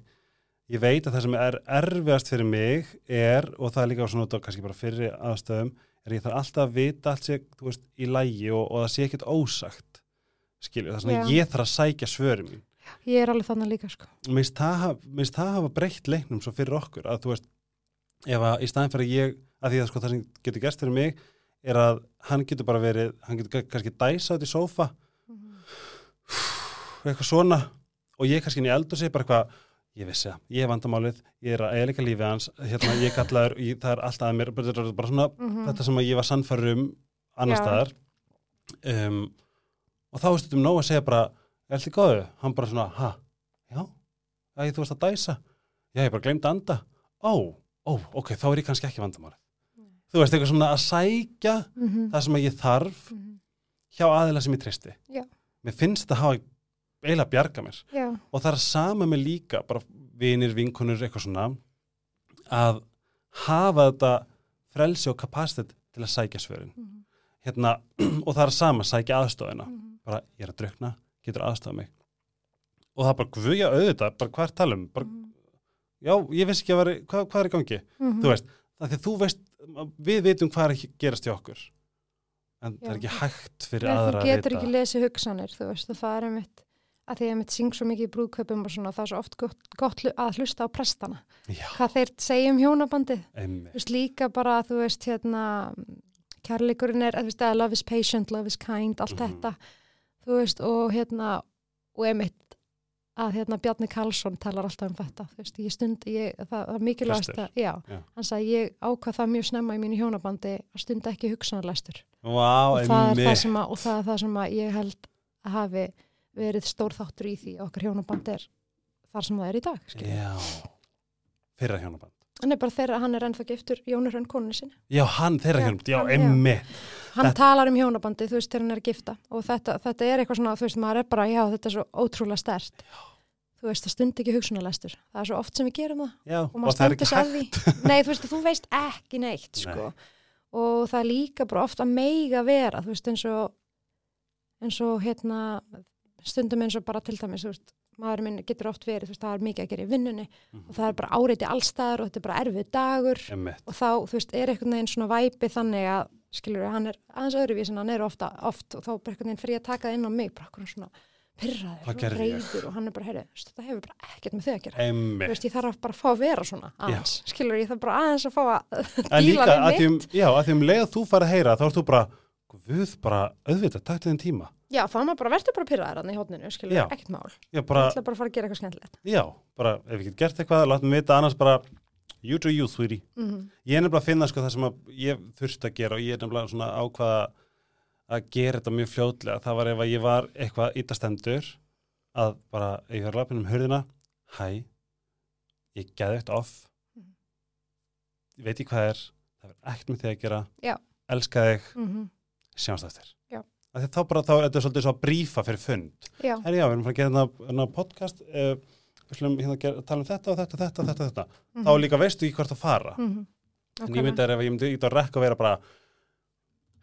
ég veit að það sem er erfiðast fyrir mig er, og það er líka svona út á kannski bara fyrri aðstöðum, er ég þarf alltaf að vita allt sé, þú veist, í lægi og, og það sé ekkert ósagt. skilju, það er svona Já. ég þarf að sækja svöri mín ég er alveg þannig líka sko Mér finnst það, hafa breytt leiknum svo fyrir okkur að þú veist ef að í staðin fyrir ég að því að sko það sem getur gerst fyrir mig er að hann getur bara verið, hann getur ka- kannski dæsa út í sófa eitthvað svona og ég kannski inn í eldur sig bara eitthvað ég vissi það, ég er vandamálið, ég er að eiginleika lífið hans, hérna ég kallaður ég, það er alltaf að mér, bara, svona Mhm. þetta sem ég var sannfæður um annar staðar. Um, og þá er stundum nóg að segja bara er í góðu, hann bara svona ha, já, Æ, þú varst að dæsa. Já, ég bara gleymd að anda. Ó, ó, ok, þá er ég kannski ekki vandamálið. Þú veist, eitthvað svona að sækja Mhm. það sem ég þarf Mhm. hjá aðila sem ég tristi Já. mér finnst þetta hafa eiginlega bjarga mér já, og það er sama með líka bara vinir, vinkonur, eitthvað svona að hafa þetta frelsi og kapacitet til að sækja svörin Mhm. hérna, (clears throat) og það er sama, sækja aðstofina Mhm. bara ég er að drukna, getur aðstofa mig og það bara guðja auðvitað bara hvað er talum, bara, Mhm. já, ég veist ekki að vera, hvað, hvað er í gangi Mhm. þú veist, það því þú veist við vitum hvað er að gerast hjá okkur en það er Já. ekki hægt fyrir Nei, aðra þú að getur vita ekki lesið hugsanir, þú veist, það er einmitt að því að ég mitt syng svo mikið í brúðkaupum og svona, það er svo oft gott, gott að hlusta á prestana, já, hvað þeir segja um hjónabandið, einmitt. Þú veist, líka bara, þú veist, hérna, kærleikurinn er, veist, að love is patient, love is kind, allt Mhm. þetta, þú veist, og hérna, og einmitt að hérna Bjarni Karlsson talar alltaf um þetta, þú veist, ég stund, ég, það, það er mikilvægast að, já, Já. hann sagði, ég ákvað það mjög snemma í mínu hjónabandi að stunda ekki hugsanarlæstur Vá, og það, að, og það er það sem að ég held að hafi verið stór þáttur í því okkar hjónaband er þar sem það er í dag skilur. já, fyrra hjónaband. Er bara þeirra, hann er ennþá giftur Jónur Hrönn koninu sinni. Já, hann, þeirra Já, hjónaband, já, já. einmitt. Hann Þetta- talar um hjónabandi, þú veist, þegar hann er gifta. Og þetta, þetta er eitthvað svona, þú veist, maður er bara já, þetta er svo ótrúlega stert þú veist, það stund ekki hugsunarlestur. Það er svo oft sem við gerum það. Já, og maður að hægt. Því (laughs) nei, þú veist, þú veist ekki neitt sko. og það er líka bara ofta meiga vera, þú veist, eins og eins og hérna stundum eins og bara til dæmis maður minn getur oft verið, veist, það er mikið að gera í vinnunni Mhm. og það er bara áreiti allstaðar og þetta er bara erfið dagur einmitt, og þá, veist, er einhvern veginn svona væpi þannig að, skilur hann er aðeins öðruvís en hann er ofta, oft og þá bara einhvern veginn fyrir að taka það inn á mig, bara okkur svona pyrraður og reyður og hann er bara, veist, þetta hefur bara ekkert með þau að gera. Veist, ég þarf bara að fá að vera svona aðeins, skilur ég þarf bara aðeins að fá að díla við um, mitt. já, að því um leið að þú farið að heyra þá ert þú bara, guð, bara auðvitað, takk til þinn tíma. Já, er maður bara verður bara pyrraður hann í hótninu, skilur Já. ekkert mál. Já, ég bara, bara að fara að gera eitthvað skemmtilegt. Já, bara, ef við getum gert eitthvað látum við vita, annars bara you do you, sweetie. Mm ég er nefnilega að finna sko það sem að ég þurfti að gera og ég er nefnilega svona ákvaða að gera þetta mjög fljótlega. Það var ef að ég var eitthvað ítastendur að bara, ef ég var lapin um hurðina hæ, ég geði eitt off. Mhm. ég veit ekki hvað er það er ekkert með því að gera. Já. elska þig, -hmm. Sjáumst eftir. Já. Af því þá bara, þá er þetta svolítið svo að brífa fyrir fund. Já, Herri, já, við erum að fara að gera hérna, hérna podcast uh, við slum hérna að tala um þetta og þetta, þetta, þetta, þetta. Mhm. þá líka veistu ekki hvert að fara. Mm En ég myndi að ef ég myndi ít að rekka og vera bara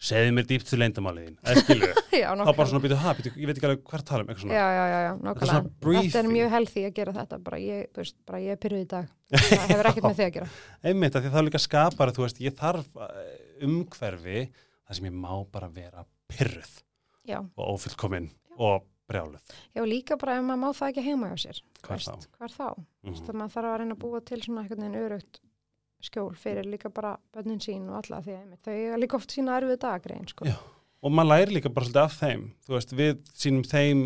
segðu mér dýpt til leyndamáliðin eða skilu, (laughs) já, þá bara svona býtu, ha, býtu, ég veit ekki alveg hvert tala um eitthvað svona, já, já, já, já, svona nákvæmlega. Þetta er mjög healthy að gera þetta bara ég, veist, bara ég er pyrruð í dag. Það hefur ekkert með (laughs) þig að gera. Einmitt að því það er líka skapar þú veist, ég þarf eh, umhverfi þar sem ég má bara vera pyrruð já, og ófullkomin og brjáluð já, líka bara ef maður má það ekki heima hjá sér Hvar veist, þá? hvar þá, mm. Mhm. það maður þarf að reyna að búa til svona einhvern veginn örugt skjól fyrir líka bara bönnin sín og alla því að þau eiga líka oft sína erfið dagrein sko. Já. og maður læri líka bara svolítið af þeim þú veist, við sínum þeim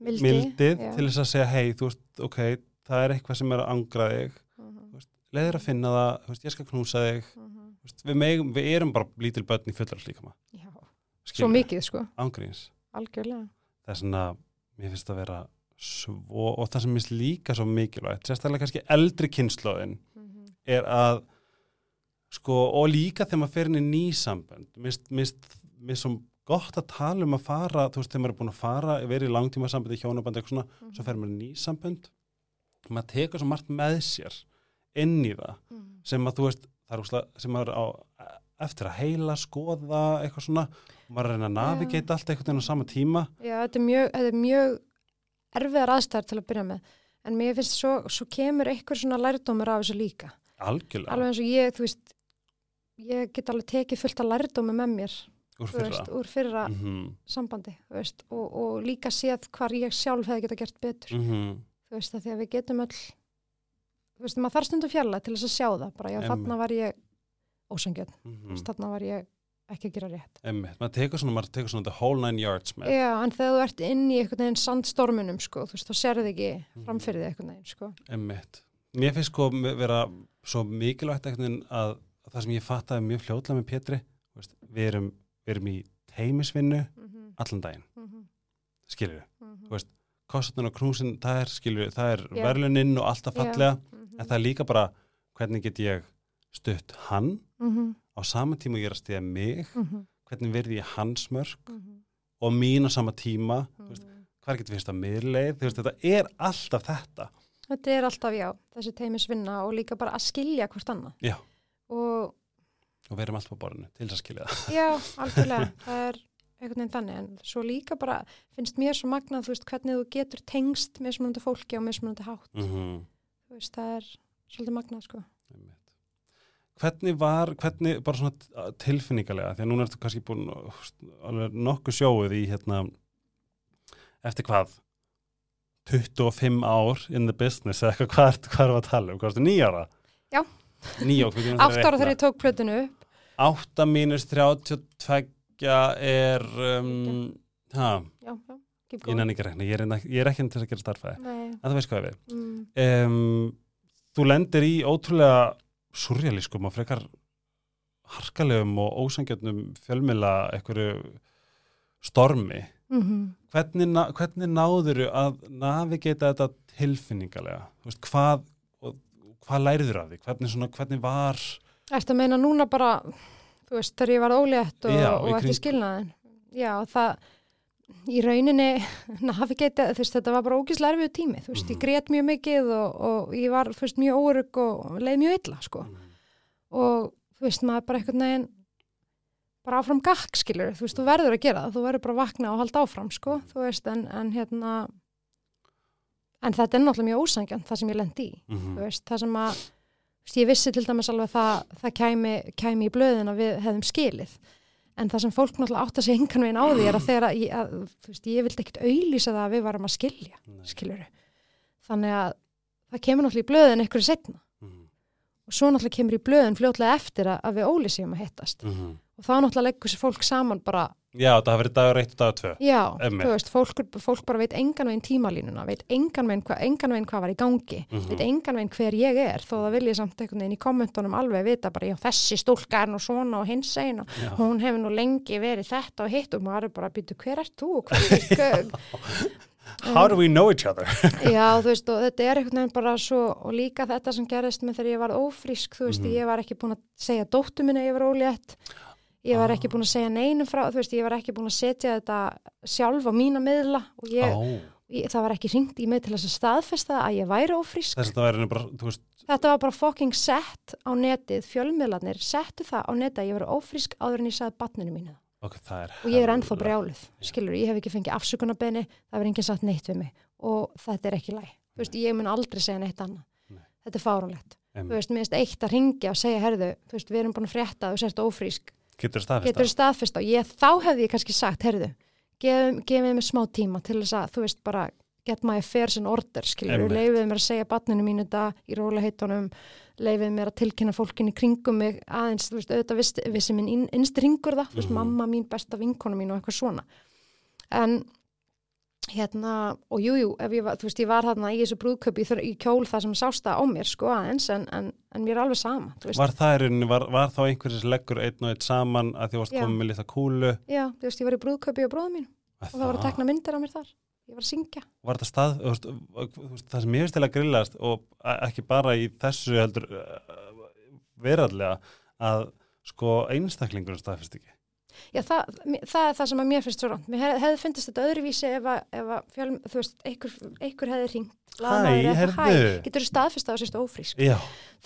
Mildi, mildið já. til þess að segja hei, þú veist, ok, það er eitthvað sem er að angra þig Mhm, leiðir að finna það, þú veist, ég skal knúsa þig mhm. Þú veist, við, megum, við erum bara lítil börn í fullar líka maður svo mikið sko, ángríns. Algjörlega. Það er svona, mér finnst að vera svo, og það sem minnst líka svo mikilvægt sérstaklega kannski eldri kynnslóðin Mhm, er að sko, og líka þegar maður fer inn í nýsambönd minnst, minnst, minnst svo gott að tala um að fara, þú veist, þegar maður er búin að fara verið í langtíma sambandi, hjónabandi, eitthvað svona mhm, svo fer maður í nýsambönd maður tekur svo margt með sér inn í það mhm. sem að þú veist, það er úslega sem maður á eftir að heila, skoða eitthvað svona, og maður að reyna að navigata allt einhvern veginn á sama tíma. Já, þetta er mjög, þetta er mjög erfiðar aðstæðar til að byrja með. En mér finnst svo, svo kemur eitthvað svona lærdómur af þessu líka. algjörlega, Alveg eins og ég, þú veist, ég get alveg tekið fullt af lærdómi með mér úr fyrra. veist, úr fyrra Mhm, sambandi þú veist, og, og líka séð hvar ég sjálf hefði geta gert betur. Mhm, þú veist, að því að við getum öll þú veist, maður þarf stundum fjalla til þess að sjá það bara, já, þarna var ég ósangjöld, mhm. þarna var ég ekki að gera rétt. Einmitt, maður tekur svona, maður tekur svona the whole nine yards með Já, en þegar þú ert inn í einhvern veginn sandstormunum, sko, þú veist, þá sérðu þig ekki Mhm. framfyrir þig einhvern veginn, sko. Einmitt. Mér finnst sko vera svo mikilvægt einhvern veginn að, að það sem ég fattaði mjög fljótlega með Pétri veist, við, erum, við erum í teimisvinnu Mm -hmm, allan daginn, mm -hmm, skilur við mm Þú veist, kostnarn og knúsin, það er skilur það er Já. verðluninn og alltaf fallega -hmm, en það er líka bara hvernig get ég stutt hann? Mm -hmm, á sama tíma og ég er að stiða mig mm -hmm, hvernig verði ég hans mörg mm -hmm, og mín á sama tíma veist, hvað getur við að miðleið? Þú veist, þetta er alltaf þetta. Þetta er alltaf, já, þessi teimisvinna og líka bara að skilja hvort annað. Já. Og og við erum alltaf á borðinu til þess að skilja það. Já, algjörlega, það er einhvern veginn þannig, en svo líka bara finnst mér svo magnað, þú veist, hvernig þú getur tengst mismunandi fólki á mismunandi hátt. mm Þú veist, það er svolítið magnað, sko. Hvernig var, hvernig, bara svona tilfinningalega, því að núna ertu kannski búin veist, alveg nokkuð sjóið í hérna, eftir hvað 25 ár in the business, eða eitthvað, hvað hvað erum við að tala um, hvað ertu, nýjára? Já. Nýjára, Átt ára þegar ég tók plötinu upp. 8 mínus 32 er um, ha, Já, já, ég nenni ekki að rekna, ég er, ég er ekki til að gera starfæði, Nei, en þú veist hvað við mm, um, þú lendir í ótrúlega surrealískum og frekar harkalegum og ósangjötnum fjölmila einhverju stormi. Mm -hmm. hvernig, hvernig náður að navigata þetta tilfinningalega? Þú veist, hvað, hvað læriður af því? Hvernig, svona, hvernig var Ertu að meina núna bara, þú veist, þegar ég var ólétt og, Já, og eftir skilnaðin. Já, það, í rauninni, (laughs) þú veist, þetta var bara ógislega erfiðu tími. Þú veist, Mhm. ég grét mjög mikið og, og ég var, þú veist, mjög órygg og leið mjög illa, sko. Og, þú veist, maður bara einhvern veginn, bara áfram gakk, skilur. Þú veist, þú verður að gera það, þú verður bara að vakna og halda áfram, sko. Þú veist, en, en hérna, en þetta er náttúrulega mjög ósangjönd, það sem ég lendi í Mhm. þú veist, það sem að ég vissi til dæmis alveg það, það kæmi, kæmi í blöðin að við hefðum skilið en það sem fólk náttúrulega átt að segja engan veginn á því er að þegar að, að, veist, ég vildi ekkit auðlýsa það að við varum að skilja Nei. skiluru þannig að það kemur náttúrulega í blöðin einhverju setna Mhm. og svo náttúrulega kemur í blöðin fljótlega eftir að, að við ólýsum að hittast Mhm. og þá náttúrulega leggur sér fólk saman bara já, það hafi verið dagur 1 og dagur 2 já, Einmitt. þú veist, fólk, fólk bara veit engan veginn tímalínuna, veit engan veginn, hva, engan veginn hvað var í gangi Mhm. veit engan veginn hver ég er þó það vil ég samt einhvern veginn í kommentunum alveg vita bara já þessi stúlka er nú svona og hins Já. hún hefur nú lengi verið þetta og hitt og maður er bara að býta hver ert þú og hvað, hver, (laughs) how do we know each other (laughs) já þú veist og þetta er einhvern veginn bara svo og líka þetta sem gerist með þegar ég var ófrísk þú veist Mhm. ég var ekki búin að segja dóttu minni að ég var ólétt ég var Ah. ekki búin að segja neinum frá þú veist ég var ekki búin að setja þetta sjálf á mína miðla og ég, ég það var ekki ringt í mig til þess að staðfesta að ég væri þú veist Þetta var bara fucking sett á netið, fjölmiðlarnir, settu það á netið að ég var ófrísk áður en ég sagði batninu mínu. það. ok, það er Og ég er ennþá brjáluð, skilur, ég hef ekki fengið afsökunarbeini, það verður enginn sagt neitt við mig og þetta er ekki læg. Þú veist, ég mun aldrei segja neitt annað. Nei. Þetta er fáránlegt. Þú veist, mér finnst eitt að ringja og segja, herðu, þú veist, við erum búin að frétta þú sért ófrísk, getur staðfest á. Ég, þá hefði ég kannski sagt, herðu, gefið mér smá tíma til þess að, þú veist, bara get my affairs in order, leifið mér að segja batninu mínu þetta í róliheitunum, leifið mér að tilkynna fólkin í kringum mig aðeins, þú veist, auðvitað vissi, vissi minn inn, innst ringur það, þú veist, Mhm. mamma mín, besta vinkona mín og eitthvað svona. En hérna, og jújú, jú, þú veist, ég var þarna í þessu brúðköpi í, kjól það sem sást það á mér, sko, aðeins, en, en, en mér er alveg sama, þú veist. Var það í rauninni, var, var þá einhverjum sem leggur einn og einn saman að því varst komið með litla kúlu Já, þú veist, ég var í brúðköpi á bróðum mín og það var að tekna myndir af mér þar. Ég var að syngja. Var þetta stað, þú veist, það sem ég veist til að grillast og ekki bara í þessu heldur uh, verðarlega að sko einstaklingur staðfist ekki. Já, það, það er það sem að mér finnst svo ránt. Mér hef, hefði fundist þetta öðruvísi ef að, ef að fjölm, þú veist, einhver, einhver hefði hringt. Hæ, heyrðu. Getur þú staðfist á þessu ófrísk? Já,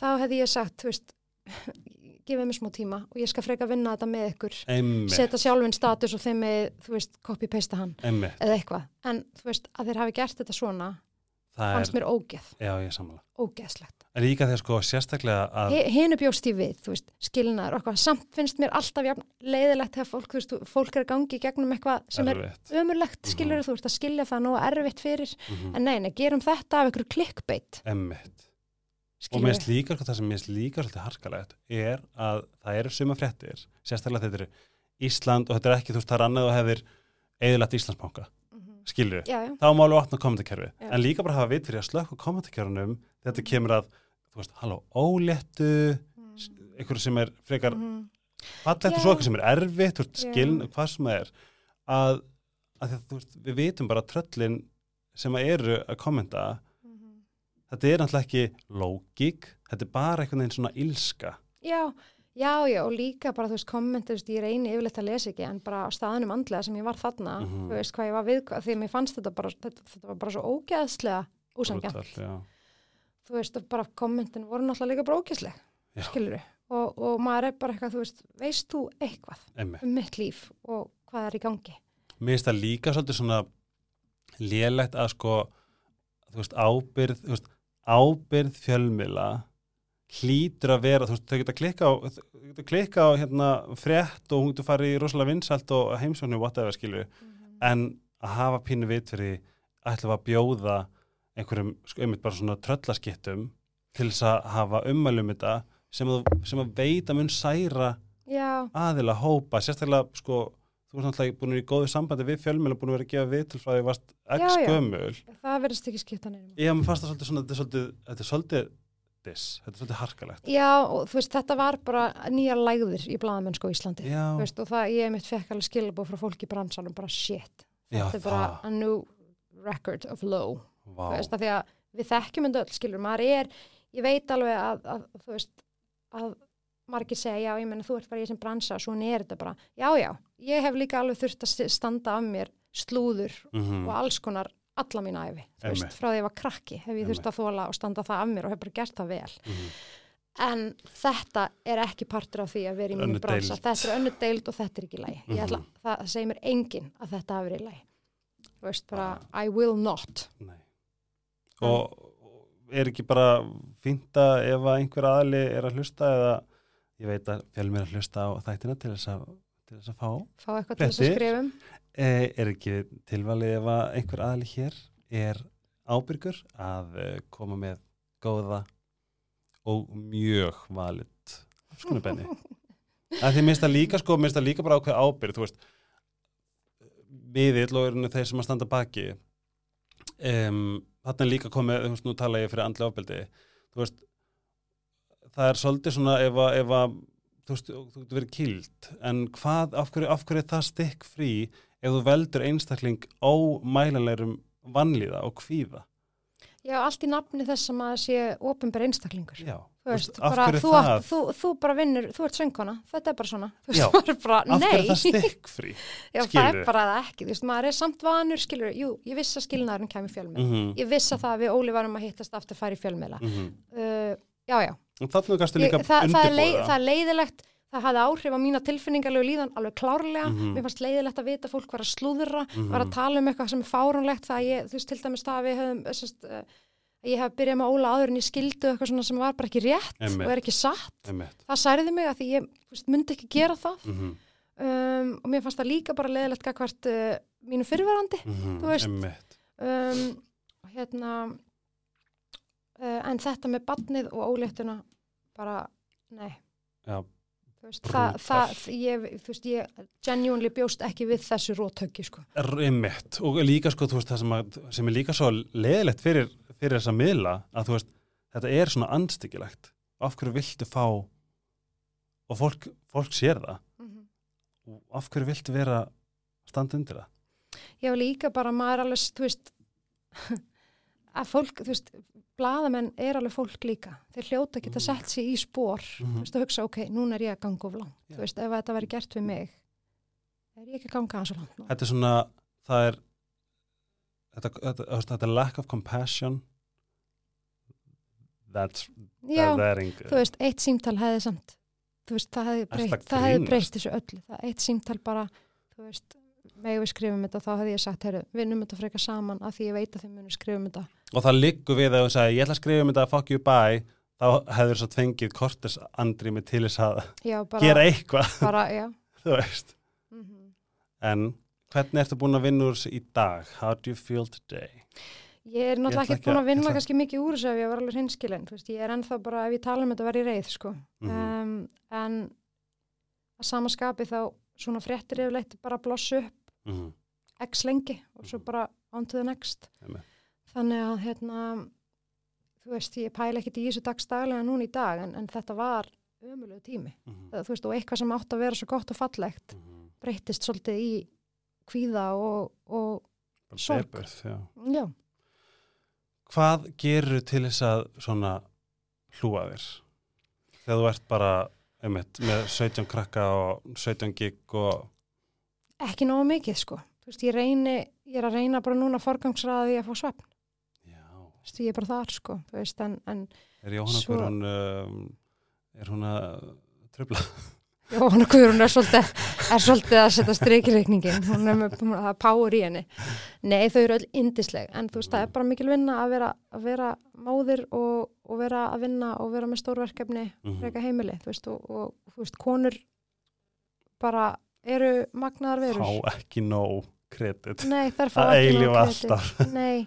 Þá hefði ég sagt, þú veist, (laughs) gefið mér smá tíma og ég skal freka vinna þetta með ykkur. einmitt, Setja sjálfinn status og þeim með, þú veist, copy-pasta hann einmitt. eða eitthvað. En þú veist, að þeir hafi gert þetta svona, það fannst er, mér ógeð, já, ég er sammála ógeðslegt en líka þegar sko sérstaklega að hinu bjóst ég við, þú veist, skilnaður og eitthvað, samt finnst mér alltaf jafn leiðilegt þegar fólk, þú veist, fólk er að gangi í gegnum eitthvað sem er erfitt. ömurlegt, Mhm. skilur þú veist að skilja það nóg erfitt fyrir, Mhm. en nei, nei, gerum þetta af einhverju klikkbeitt, Emmitt. og mér finnst líka, það sem mér finnst líka svolítið harkalegt er að það eru suma fréttir sérstaklega þetta eru Ísland og þetta er ekki, þú veist, það er annað og hefur eðilegt Íslandsbanka, já, þá málu opna kommentarkerfi, en líka bara hafa vit fyrir að slökka kommentarkerfunum þetta kemur að, þú veist, halló, óléttu einhverju sem er frekar Mhm. fallegt og svo eitthvað sem er erfitt, skiln, hvað sem það er að, að að, þú veist, við vitum bara tröllin sem að eru að kommenta. Mhm. þetta er náttúrulega ekki lógík, þetta er bara einhvern veginn svona ilska. Já, já, já, og líka bara, þú veist, veist, ég reyni yfirleitt að lesa ekki, en bara á staðanum andlega sem ég var þarna, Mhm. þú veist, hvað ég var við, því að mér fannst þetta bara, þetta, þetta var bara svo ógeðslega já. þú veist, bara kommentin voru náttúrulega líka bara ógeðsleg, Já. skilur og, og maður er bara eitthvað, þú veist, veist þú eitthvað Einmitt. um mitt líf og hvað er í gangi? Mér finnst það líka svolítið svona lélegt að sko þú veist, ábyrð, þú veist, ábyrð fjölmila hlýtur að vera, þú veist, þau geta klikka á þau geta klikka á hérna frétt og hún getur farið í rosalega vinsælt og heimsóknu whatever skilju, en að hafa pínu vit fyrir ætlum við að bjóða einhverjum, sko, einmitt bara svona tröllaskittum til þess að hafa ummælum þetta sem að, sem að veita mun særa Já, aðila hópa, sérstaklega sko, þú ert náttúrulega búin að í góðu sambandi við fjölmjöla, búin að vera að gefa við til frá því varst Já, x já. gömul það verðist ekki skipta neinum. ég fast það svona, þetta er svolítið þetta er svolítið diss, þetta er svolítið harkalegt Já, og þú veist, þetta var bara nýja lægðir í blaðamennsku á Íslandi. veist, og það, ég mitt fekk alveg skilabóð frá fólki í bransanum, bara shit. Já, Þetta er bara a new record of low. vá, Þú veist, af því að við þekkjum þetta öll, skilur, maður er, ég veit alveg að, að þú veist, að margir segja, já, ég menna, þú ert bara í þessum bransa svona er þetta bara, já, já, ég hef líka alveg þurft að st- standa af mér slúður Mhm. og alls konar alla mín æfi, þú veist, Einmitt. frá því að ég var krakki hef ég þurft að þóla og standa það af mér og hef bara gert það vel. Mhm. en þetta er ekki partur af því að vera í Önnur bransa, þetta er önnu deild og þetta er ekki í lagi, ég ætla, Mhm. það segir mér enginn að þetta hafi verið lagi. Þú veist, bara, I will not. Nei. og er ekki bara fínt að ef að einhver aðli er að hlusta eða ég veit að fjölmjöla að hlusta á þættina til þess að, til þess að fá fá eitthvað til þess að skrifum er ekki tilvalið ef að einhver aðli hér er ábyrgur að eh, koma með góða og mjög valit skonubenni að því minnst það líka sko, minnst það líka bara ákveð ábyrg þú veist miðill og eru þeir sem að standa baki. Um, þarna líka komið, þú veist, nú tala ég fyrir andli ábyrgdi þú veist það er svolítið svona ef að, ef að þú veist, þú getur verið kild en hvað, af hverju, af hverju er það stikk frí ef þú veldur einstakling ómælanlegurum vannlíða og kvíða Já, allt í nafni þess að maður sé ofinber einstaklingur. já, Þú veist, af hverju þú, það átt- þú, þú bara vinnur, þú ert söngkona, þetta er bara svona. Þú Já. veist, bara, af hverju er það nei, stikk frí já, það er bara það ekki. Þú veist, maður er samt vanur, skilur, jú, ég viss að skilnaðurinn kemur fjölmiðla. mm Ég viss að það að við Óli varum að hittast aftur færi fjölmiðla. -hmm. Uh, já, já, ég, það, það, er leið, það er leiðilegt, það hafði áhrif á mína tilfinningarlegu líðan alveg klárlega. Mhm. Mér fannst leiðilegt að vita fólk var að slúðra, Mhm. var að tala um eitthvað sem er fárunlegt, það að ég, þú veist, til dæmis það að við höfum, sest, uh, ég hef byrjað með Óla áður en ég skildu eitthvað svona sem var bara ekki rétt Einmitt. og er ekki satt. Einmitt. það særiði mig að því ég veist, myndi ekki gera það Mhm. um, og mér fannst það líka bara leðilegt gagvart uh, mínu fyrirverandi Mhm. Þú veist. Um, hérna uh, en þetta með badnið og óléttuna bara, nei Já, veist, það, það, ég, veist, ég genuinely bjóst ekki við þessu rótöki sko. Einmitt, og líka sko, veist, það sem, að, sem er líka svo leðilegt fyrir, fyrir þessa miðla, að þú veist, þetta er svona andstyggilegt. Af hverju viltu fá, og fólk, fólk sér það, og af hverju viltu vera standa undir það? var líka bara, maður alveg, þú veist (laughs) að fólk, þú veist blaðamenn er alveg fólk líka. Þeir hljóta geta Mhm. sett sig í spór Mhm. þú veist, að hugsa, ok, núna er ég að ganga of langt Já. þú veist, ef þetta væri gert við mig er ég ekki að ganga aðeins of langt Þetta er svona, það er, þetta, þetta, þetta, þetta lack of compassion, that's, já, þú veist, eitt símtal hefði samt þú veist, það hefði að það hefði breytt þessu öllu, það eitt símtal bara þú veist, megum við skrifum þetta þá hefði ég sagt, heyrðu, vinnum þetta frekar saman að því ég veit að þið munum skrifum þetta og það liggur við að þú sagði, ég ætla að skrifa um þetta fuck you bye, þá hefur svo fengið kortis andrými til þess að já, bara, gera eitthvað, (laughs) þú veist. Mm en hvernig ertu búin að vinna úr þessu í dag? How do you feel today? Ég er Ég náttúrulega ekki ekki búin að- vinna ég ætla- kannski mikið úr þessu ef ég var alveg veist, ég er ennþá bara ef ég tala um þetta var ég reið, sko. Mhm. um, en að sama skapi þá svona fréttir yfirleitt bara blossu upp mm x lengi og svo Mhm. bara on to the next. Einmitt. Þannig að hérna þú veist, ég pæla ekkert í þessu dagstaglega núna í dag en, en þetta var ömulegu tími, -hmm. það, þú veist, og eitthvað sem átt að vera svo gott og fallegt breyttist svolítið í kvíða og, og Sorg. Deburð, já. já, hvað gerur til þess að svona hlúa þér þegar þú ert bara einmitt, með 17 krakka og 17 gig og ekki náðu mikið sko veist, ég reyni, ég er að reyna bara núna forgangsraði að fá svefn, ég er bara þar sko þú veist, en, en er Jóhanna Svo- Guðrún um, er hún að tröfla Jóhanna Guðrún er svolítið, er svolítið að setja strikirreikningin, hún er með hún, það er power í henni. Nei, þau eru öll indisleg, en þú veist, það er bara mikil vinna að vera, að vera móðir og, og vera að vinna og vera með stórverkefni, Mhm. reyka heimili, þú veist, og, og þú veist, konur bara eru magnaðar verur. fá ekki nóg kredit Nei, þær fá að ekki nóg eilífa kredit. alltaf Nei,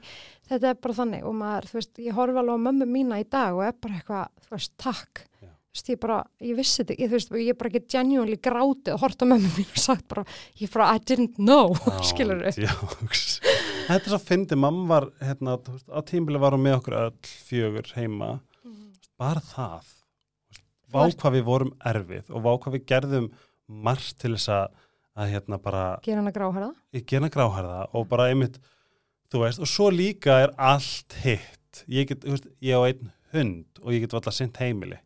þetta er bara þannig og maður, þú veist, ég horfa alveg á mömmu mína í dag og er bara eitthvað, þú veist, takk. Já. þú veist, ég bara, ég vissi þetta ég, þú veist, ég er bara ekki genuinely grátið og horta mömmu mín og sagt bara, ég bara, I didn't know (laughs) skilur Jánks. Þetta er svo fyndi, mamma var hérna, þú veist, á tímbili var hún með okkur öll fjögur heima, bara það. Vá hvað við vorum erfið og vá hvað við gerðum margt til þess að, að hérna bara gera hana gráharða og bara einmitt þú veist, og svo líka er allt hitt. Ég get, þú veist, ég á einn hund og ég get alltaf sent heimili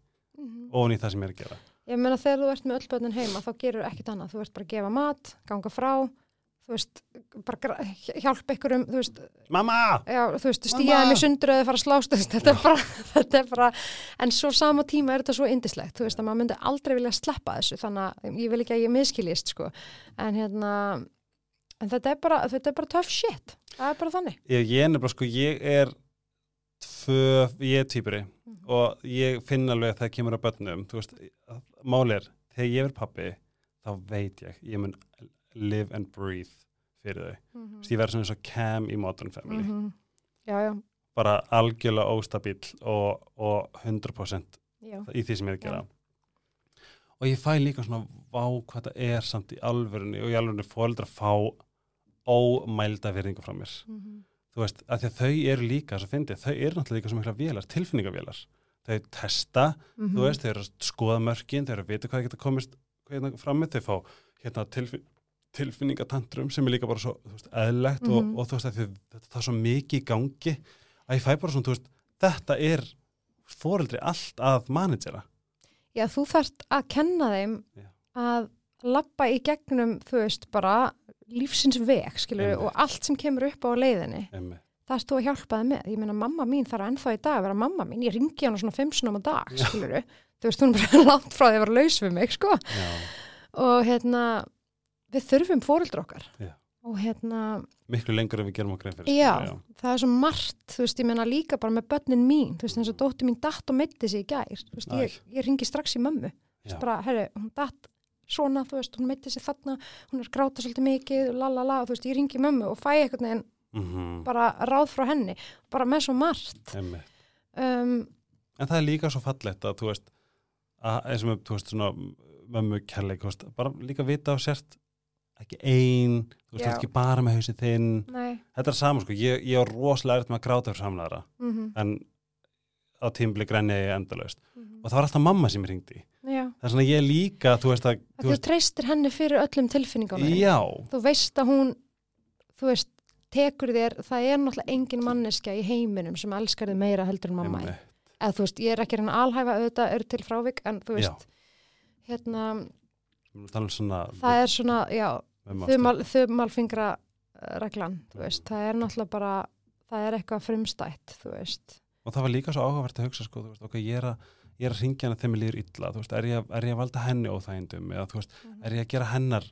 ofan í það sem ég er að gera. Ég meina þegar þú ert með öll börnin heima þá gerur ekkit annað, þú ert bara að gefa mat ganga frá, þú veist bara hjálpa ykkur um, þú veist Mamma! já, þú veist, Mamma! stíja þeim í sundur eða fara að slást, þú veist, þetta er bara, (laughs) þetta er bara en svo sama tíma er þetta svo indislegt, þú veist, að maður myndi aldrei vilja sleppa þessu, þannig að ég vil ekki að ég miskilist, sko, en hérna en þetta er bara, þetta er bara tough shit, það er bara þannig. Ég, ég er nefnilega sko, ég er tvö, ég er týpuri Mhm. og ég finn alveg að það kemur að börnum, þú veist, mál er þegar ég er pappi, þá veit ég ég mun live and breathe fyrir þau, mm veist, ég verður svona eins og Cam í Modern Family, já, já, bara algjörlega óstabíl og, og 100% já. í því sem ég er að gera. Og ég fæ líka svona vá hvað það er samt í alvörunni og í alvörunni fóreldra fá ómælda virðingu frá mér Mhm. þú veist, að því að þau eru líka svo fyndið, þau eru náttúrulega líka svo mikla vélar, tilfinningavélar þau testa, Mhm. þú veist, þau eru að skoða mörkin, þau eru að vita hvað geta komist hérna fram með, þau fá hérna tilfin tilfinningatantrum sem er líka bara svo veist, eðlegt Mhm. og, og þú veist að það er svo mikið í gangi að ég fæ bara svona, þú veist, þetta er fóreldri allt að managera Já, þú þarft að kenna þeim Já. að lappa í gegnum, þú veist, bara lífsins veg, skilur og allt sem kemur upp á leiðinni, Einmitt. það erst þú að hjálpa þeim með. Ég meina, mamma mín þarf ennþá í dag að vera mamma mín. Ég ringi hana svona fimm sinum á dag, Já. skilur Þú veist, hún er bara (laughs) langt frá því að vera laus við mig, sko. Já, Og hérna, við þurfum fóreldra okkar. Já. Og hérna, miklu lengur en við gerum okkur einn fyrir já, það er svo margt, þú veist, ég meina líka bara með börnin mín, þú veist, eins og dóttir mín datt og mitti sig í gær, þú veist, ég, ég ringi strax í mömmu. já. bara, herri, hún datt svona, þú veist, hún meiti sig þarna hún er gráta svolítið mikið, la la la þú veist, ég ringi mömmu og fæ eitthvað neginn Mhm, bara ráð frá henni, bara með svo margt. Um, En það er líka svo fallegt að þú veist að eins og þú veist, svona mömmu kærleik, bara líka vita á sért ekki ein, þú veist, ekki bara með hausinn þinn. Nei. Þetta er saman, sko, ég, ég er rosalega erfitt með að gráta fyrir samlæðara, mm en á tímbli ég endalaust. -hmm. og það var alltaf mamma sem ég ringdi já, það er svona ég líka, þú veist að að þú treystir henni fyrir öllum tilfinningunum já, þú veist að hún þú veist, tekur þér það er náttúrulega engin manneskja í heiminum sem elskar þig meira heldur en mamma eða þú veist, ég er ekki að alhæfa auðvitað eru til frávik, en þú veist hérna, Við erum að tala um svona það er svona, já mömmu þumal, þumalfingra uh, reglan, þú veist, það er náttúrulega bara það er eitthvað frumstætt, þú veist. Og það var líka svo áhugavert að hugsa sko, þú veist, ok, ég er að ég er að ringja hana þegar mér líður illa, veist, er ég, er ég að valda henni óþægindum eða veist, er ég að gera hennar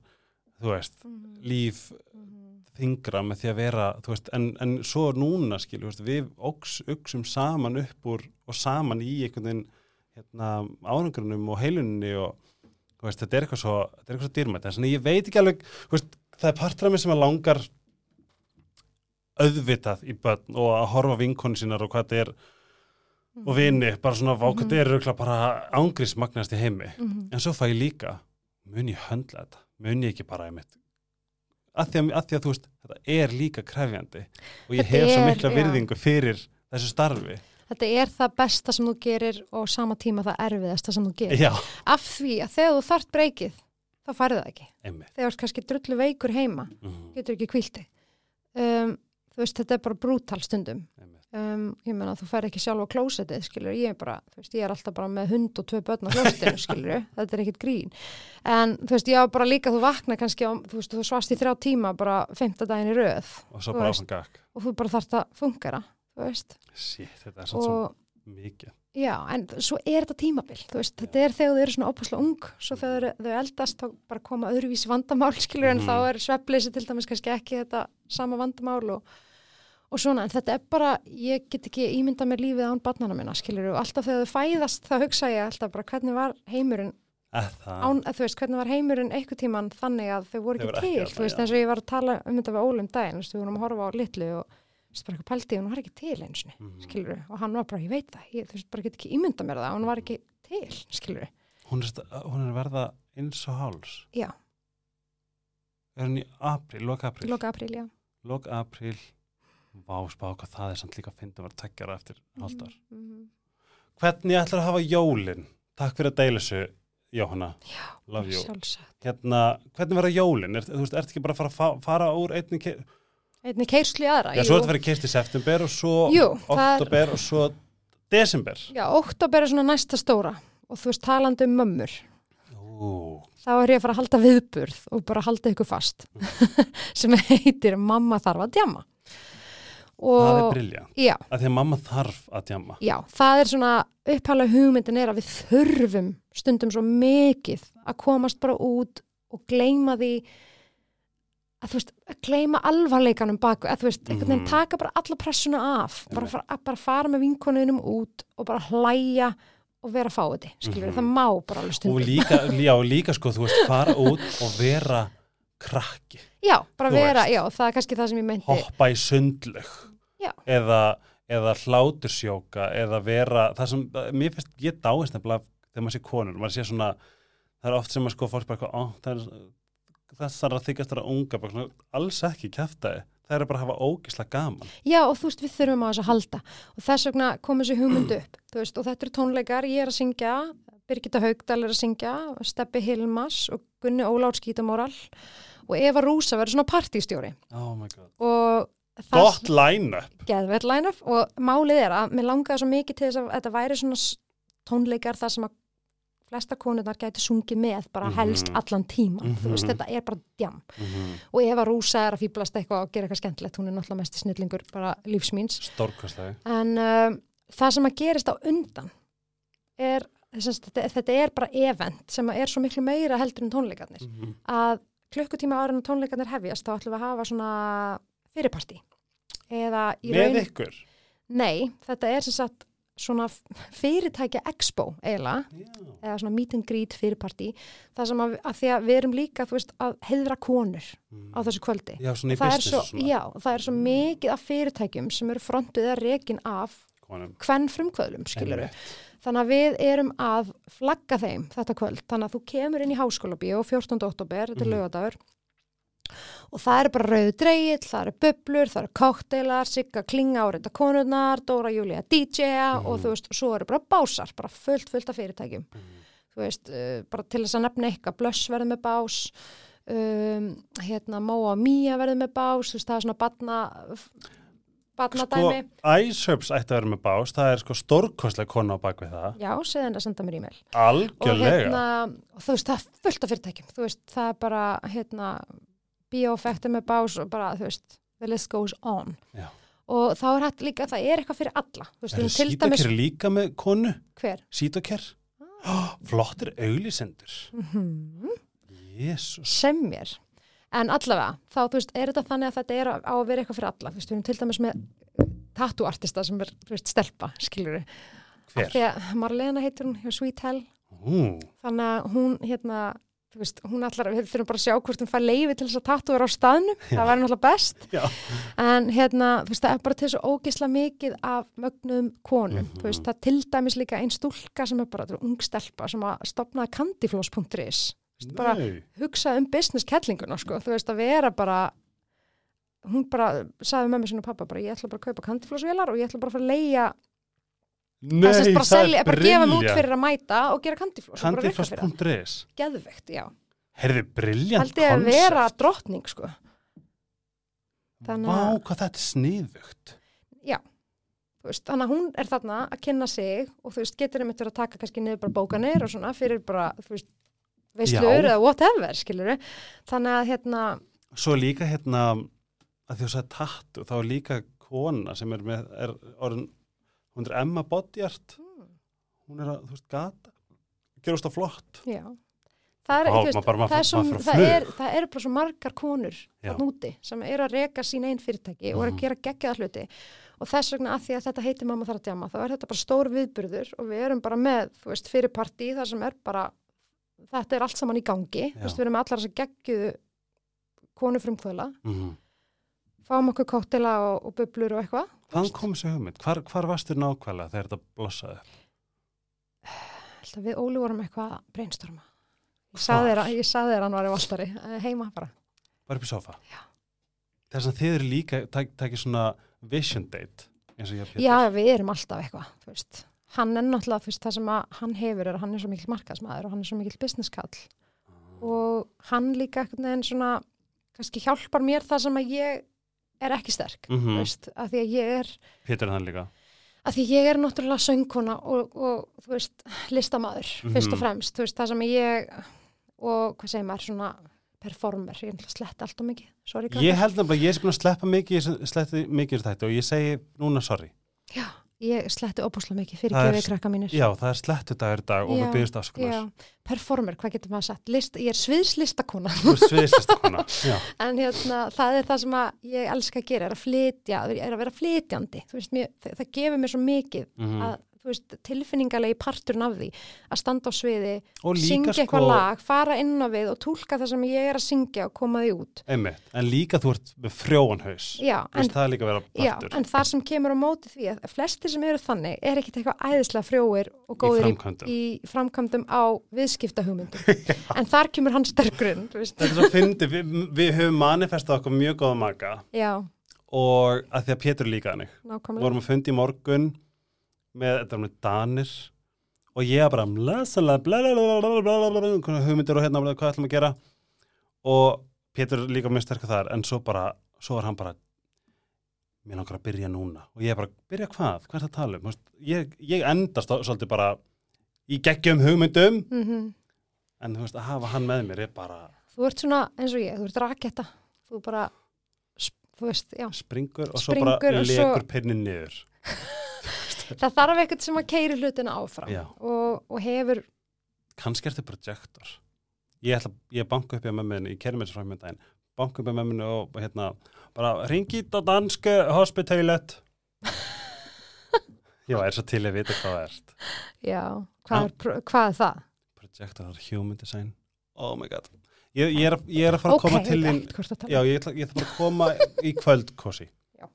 veist, Mhm. líf Mhm. þingra með því að vera, en, en svo núna, veist, við óks, uksum saman upp úr og saman í einhvern veginn, hérna, árangrunum og heiluninni og, þetta er eitthvað svo, svo dýrmætt, en ég veit ekki alveg, það er partur af mér sem að langar auðvitað í börn og að horfa vinkonu sínar og hvað þetta er og vini, bara svona, vá, hvað þetta er örugglega bara ángriðsmagnast í heimi Mhm. en svo fæ ég líka, mun ég höndla þetta mun ég ekki bara einmitt að því að, að, því að þú veist, þetta er líka krefjandi og ég Þetta hef svo er, mikla já. virðingu fyrir þessu starfi Þetta er það besta sem þú gerir og sama tíma það erfiðasta sem þú gerir. já, Af því að þegar þú þart breykið, þá færðu það ekki. einmitt Þegar þú ert kannski drullu veikur heima, Mhm, getur ekki kvilti. Um, þú veist, þetta er bara brútal stundum. einmitt. Um, ég meina, þú fær ekki sjálf á klósetið, skilur. Ég er bara, þú veist, ég er alltaf bara með hund og tvö börn á klósetinu, (laughs) skilur. þetta er ekkit grín. En, þú veist, ég á bara líka, þú vakna kannski á, þú veist, þú svast í þrjá tíma bara femta daginn í röð og svo bara áfram gakk og þú bara þarft að fungera, þú veist. Shit, þetta er svona svo mikið Já, en svo er þetta tímabil, þú veist, þetta er þegar þau eru svona ópáslega ung, svo þegar þau, þau eldast þá bara koma öðruvísi vandamál, skilur, en Mhm. þá er svefleysi til dæmis kannski ekki þetta sama vandamál og, og svona, en þetta er bara, ég get ekki ímynda mér lífið án barnana minna, skilur, og alltaf þegar þau fæðast þá hugsa ég alltaf bara hvernig var heimurinn, án, þú veist, hvernig var heimurinn eitthvað tíman þannig að þau voru ekki til, þarna, þú veist, eins og ég var að tala um þetta við Ólum daginn, þú veist, við vorum að horfa á litlu og þú veist, bara eitthvað pældi, hún var ekki til eins og Mhm. skilur og hann var bara, ég veit það, ég þú veist, bara get ekki ímynda mér það, hún var ekki til, skilur hún, er, hún er að verða eins og háls Já. er hún í apríl, lok í apríl loka apríl, já. lok apríl vá, spá hvað það er samt líka að finna að vera tveggjara eftir hálftar Mm -hmm. hvernig ætlar að hafa jólin takk fyrir að deila þessu Jóhanna, love you Sjálfsagt. hérna, hvernig verða jólin, er, þú veist, ert ekki bara að fara, fa- fara úr einni ke- Einni keirslu í aðra. já, svo er þetta verið keist í september og svo Jú, það er- oktober og svo desember Já, oktober er svona næsta stóra og þú veist, talandi um mömmur, Ú, þá er ég að fara að halda viðburð og bara halda ykkur fast (laughs) sem heitir Mamma þarf að djama. Og, það er briljant að því að mamma þarf að djama já, það er svona upphálega hugmyndin er að við þurfum stundum svo mikið að komast bara út og gleyma því að þú veist, að gleyma alvarleikanum baku, að þú veist, einhvern veginn Mhm. taka bara alla pressuna af, bara, fara, að bara fara með vinkonunum út og bara hlæja og vera fáiði, skilur Mhm. það má bara alveg og stundum. líka, já, líka sko, þú veist, fara út og vera krakki Já, bara Þú vera, veist. já, það er kannski það sem ég meinti. hoppa í sundlug Já. Eða, eða hlátursjóka eða vera, það sem, mér finnst ég dáist nefnilega þegar maður sé konur maður sé svona, það er oft sem að sko fólk bara ó, það er þessar að þykast þar að unga, bara svona, alls ekki kæftæði, það er bara að hafa ógislega gaman. Já, og þú veist, við þurfum á þessu að halda. Og þess vegna kom þessi hugmynd upp veist, og þetta eru tónleikar, ég er að syngja Birgitta Haugdal er að syngja Steppi Hilmas og Gunni Ólár Skítamóral og Eva Rúsa verður svona partýstjóri oh my god, og gott line-up. Geðveit line-up og málið er að mér langaði svo mikið til þess að þetta væri svona tónleikar þar sem að flesta konurnar gæti sungið með bara Mhm. helst allan tíman, þú veist, Mhm. þetta er bara djam. Mm og Eva Rúsa er að fýblast eitthvað og gera eitthvað skemmtilegt, hún er náttúrulega mest snillingur bara lífsmýns stórkostlega en um, það sem að gerist á undan er þess, þetta, þetta er bara event sem að er svo miklu meira heldur en tónleikarnir. Mm að klukkutíma ára en tónleikarnir hefjast þá ætlum við að hafa svona fyrirparti eða í með raun ykkur nei, þetta er sem sagt svona fyrirtækja expo eiginlega, já. eða svona meet and greet fyrirparti, það sem að, að því að við erum líka, þú veist, að heiðra konur Mm. á þessu kvöldi já, svona í það business svo, og svona já, það er svo mikið af fyrirtækjum sem eru frontuð eða rekin af hvern frumkvöðlum, skilur Einmitt. Þannig að við erum að flagga þeim þetta kvöld. Þannig að þú kemur inn í háskólabíu 14. oktober, þetta er Mhm. lögadagur og það eru bara rauðu dreigill, það eru bublur, það eru kokteilar, sigga klinga á reynda konurnar, Dóra Júlia DJ-a Mhm. og þú veist, svo eru bara básar, bara fullt, fullt af fyrirtækjum. Mhm. Þú veist, uh, bara til þess að nefna eitthvað, Blöss verður með bás, um, hérna Móa Mía verður með bás, þú veist, það er svona batna, sko, Iceherbs ætti að vera með bás það er sko stórkostlega kona á bakvið það Já, segði henni að senda mér e-mail. og algjörlega hérna, og þú veist, það er fullt af fyrirtækjum þú veist, það er bara, hérna bioeffekti með bás og bara, þú veist the list goes on. Já. og þá er hægt líka, það er eitthvað fyrir alla. Þú veist, er dæmis, sítoker líka með konu? Hver? Sítoker (gasps) flottir auglisendur mm jésus sem mér. En allavega, þá þú veist, er þetta þannig að þetta er á að vera eitthvað fyrir alla, þú veist, við erum til dæmis með tattoo-artista sem er, þú veist, stelpa skilur við, Hver? að Marlena heitur hún Sweet Hell, Ú, þannig að hún hérna, þú veist, hún allar við þurfum bara að sjá hvort hún fær leifi til þess að tattoo er á staðnum, Já. það væri náttúrulega best já. en hérna, þú veist, það er bara til svo ógisla mikið af mögnum konum Mhm. þú veist, það er til dæmis líka einn stúlka sem er bara, þetta er ung stelpa sem að stopnaði candyfloss.is bara hugsa um business kettlinguna sko, þú veist, að vera bara hún bara sagði með mér sinni pappa bara, ég ætla bara að kaupa candyflossvélar og ég ætla bara að fara að leia Nei, það er bara að selja, bara að gefa mig út brilliant. fyrir að mæta og gera það, Candyfloss.is geðvegt, já. Herði, briljant held ég að vera drottning sko. Þannig Vá, að- hvað þetta er sniðugt. Þú veist, þannig að hún er þarna að kynna sig og þú veist, getur einmitt verið að taka kannski niður bara bókanir og svona fyrir bara, þú veist, veislur Já. eða whatever, skilur þannig að hérna, Svo líka hérna að því þú sagði tattu, þá er líka kona sem er með, er orðin hún er Emma Bodyart hún er að, þú veist, gata. Gerust á flott. Já. Það er, þú veist, bara- það er, á það, er, það er bara svo margar konur Já. þarna úti sem eru að reka sín einn fyrirtæki og eru Mhm. að gera geggjaða hluti. Og þess vegna að því að þetta heitir mamma þarf að djama þá er þetta bara stór viðburður og við erum bara með, þú veist, fyrir partí þar sem er bara, þetta er allt saman í gangi, veist, við erum með allar þess að geggjuðu konu frumkvöla mm fáum okkur kóttela og, og bublur og eitthvað Hvaðan kom þessi hugmynd? Hvar, hvar varstu nákvæmlega þegar þetta blossaði? Alltaf við Óli vorum eitthvað að brainstorma ég saði þér að þér að hann var í Valtari eh, heima bara Bara upp í sofa? Já. Þess að þið eru líka, tak- takið svona vision date eins og ég og Pétur. já við erum alltaf eitthvað þú veist. hann er náttúrulega þú veist, það sem að hann hefur er að hann er svo mikill markaðsmaður og hann er svo mikill business kall og hann líka einhvern veginn svona kannski hjálpar mér það sem að ég er ekki sterk Mm þú veist, að því að ég er Pétur er þann líka. að því ég er náttúrulega söngkona og, og þú veist, listamaður fyrst og fremst, þú veist, það sem ég og hvað segir maður, svona performer, ég er náttúrulega slett allt og mikið sorry, Ég held nefnilega ég er að sleppa mikið, sletti mikið þetta og ég segi núna sorry. já, ég sletti opúslega mikið fyrir er- gefið krakka mínir Já, það er slettu dagur dag og Já, við byggjumst afskunar. Já, performer, hvað getur maður sagt List, ég er sviðslistakona Þú ert sviðslistakona. (laughs) Já. en hérna, það er það sem að ég elska að gera, er að flytja er að vera flytjandi, veist, mér, það, það gefur mér svo mikið Mhm. að, þú veist, tilfinningalegi parturinn af því að standa á sviði, syngja sko, eitthvað lag, fara inn á við og tólka það sem ég er að syngja og koma því út. einmitt, en líka þú ert með frjóan haus. Já, Þú en, veist, það er líka að vera já, partur en þar sem kemur á móti því að flestir sem eru þannig er ekkit eitthvað æðislega frjóir og í góðir í, framkvæmdum. í framkvæmdum á viðskiptahugmyndum. (laughs) en þar kemur hann sterkurinn, þú veist. Þetta er svo fyndi, við, við höfum manifestað okkur mjög góða maka Já, og að því að Pétur líka hannig. Við nákvæmlega. vorum að fundi í morgun með, þetta var með Danir og ég bara blasalega, blablabla, hugmyndir og hérna hvað ætlum að gera og Pétur er líka mjög sterkur þar en svo bara, svo var hann bara mér langar að byrja núna og ég bara, byrja hvað, hvað er það að tala um ég, ég endast svolítið bara í geggjum hugmyndum Mm en þú veist, að hafa hann með mér er bara Þú ert svona eins og ég, þú ert raketta. Þú bara, þú veist, já. springur og svo Springur bara og svo- legur pinnin niður Það þarf eitthvað sem að keiri hlutina áfram og, og hefur, kannski ertu projektor. Ég ætla, ég banka upp í að mömmunni ég kerði mér svo fram með daginn. Banka upp í að mömmunni og hérna, bara ringið á danske hospitalet já, er svo til að vita hvað það er já, hvað, er, pr- hvað er það? projektor, human design. Oh my god. Ég, ég, er, að- ég er að fara að koma Ok, til þín að já, ég ég ætla bara að koma í kvöld kosi. Já.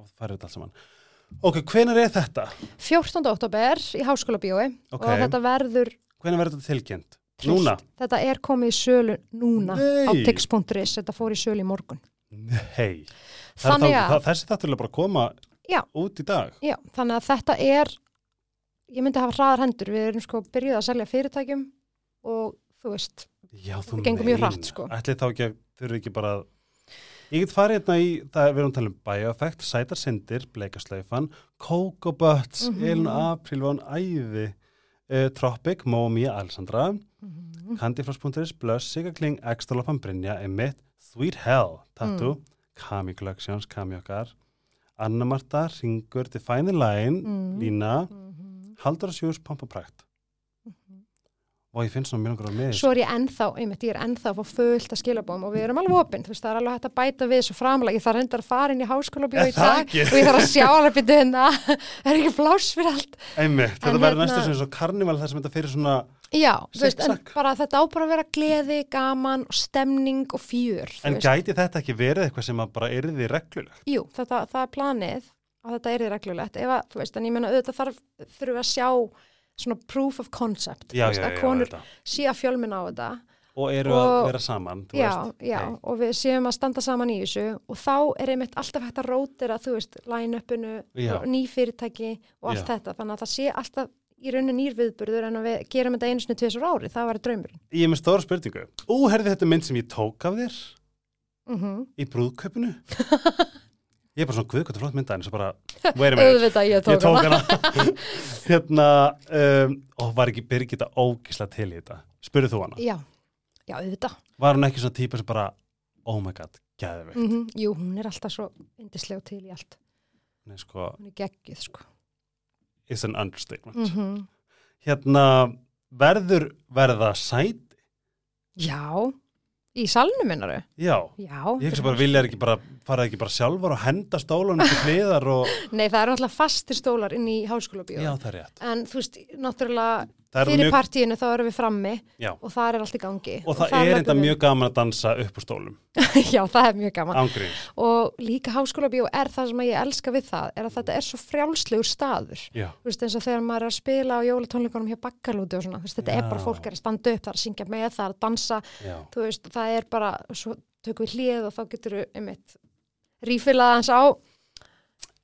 og farið þetta allt saman ok, hvenær er þetta? 14. oktober í Háskóla bíói Ok. og þetta verður hvenær verður þetta trillt. núna? Þetta er komið í sölu núna á Nei. tix.is, þetta fór í sölu í morgun. Nei, Þannig að, það, þessi þetta er bara að koma Já. út í dag já, þannig að þetta er, ég myndi hafa hraðar hendur, við erum sko byrjuð að selja fyrirtækjum og þú veist, Já, þú Það gengur mjög hratt, sko. Ætli þá ekki að þurfi ekki bara að... Ég get farið hérna í, það við erum að tala um Bioeffect, Sætar Sindir, Bleikaslaufan, Coco Butts, Mhm. Elin April, Von Ævi, uh, Tropic, Momi, Alessandra, mm Candyfloss.is, Blöss, Sigakling, Extralopan, Brynja, Emmett, Sweet Hell, Tattoo, Mm. Kami Collections, Kami okkar, Anna Marta, Ringur, Define the Line, Mm. Lína, -hmm. Haldur og Sjús, Pompa Prækt. Og ég finn svona mjög langar á með svo er ég ennþá, einmitt, ég er ennþá að fá fullt að skilabóðum og við erum alveg opinn, þú veist, það er alveg hægt að bæta við svo framlega, ég þarf reyndar að fara inn í háskóla Er í það dag ekki? og ég þarf að sjá alveg byrju hérna, (laughs) er ekki pláss fyrir allt? Einmitt, þetta verður hérna- næstu sem svo karnival þar sem þetta fyrir svona Já, þú veist, en bara þetta á bara að vera gleði, gaman og stemning og fjör, en gæti þetta ekki verið eitthvað sem að að að, að svona proof of concept, já, veist, já, að konur sé að fjölminn á þetta og eru að Og- vera saman já, já, og við séum að standa saman í þessu og þá er einmitt alltaf hægt að rótira, þú veist, line-upinu, Já. ný fyrirtæki og allt þetta, þannig að það sé alltaf í raunin nýr viðburður en að við gerum þetta einu sinni tvisur ári, það var draumurinn. ég er með stóra spurningu. Ú, herði þetta mynd sem ég tók af þér Mm í brúðköpunu (laughs) ég er bara svona guðkvæmt flott mynda en svo bara, (laughs) wait a minute ég tók, ég tók hana. (laughs) hérna um, og var ekki Birgitta ógislega til í þetta spurðu þú hana, Já, já, auðvitað. var hún ekki svona típa sem bara oh my god, gæðveikt mm. Mm Jú, hún er alltaf svo yndislega til í allt. Nei, sko, Hún er geggið, sko. it's an understatement Mm hérna, verður verða sæti Já, í salnum minnaru. já, Já. ég ekki bara vilja ekki bara fara ekki bara sjálfur og henda stólunum til hliðar og, (laughs) Nei, það eru alltaf fastir stólar inn í háskóla já það er rétt En þú veist, náttúrulega það fyrir mjög, partíinu þá erum við frammi já, og það er allt í gangi. og það, þar er enda við- mjög gaman að dansa upp úr stólum (laughs) Já, það er mjög gaman. ángrín, Og líka háskóla er það sem ég elska við það, er að þetta er svo frjálslegur staður. já, Þú veist, eins og þegar maður er að spila á jólatónleikunum hjá bakkalúti og svona, þú veist, þetta er bara Já. fólk er að standa upp, það er að syngja með, það er að dansa, já, þú veist, það er bara, svo tökum við hlið og þá getur við, einmitt, rífilað hans á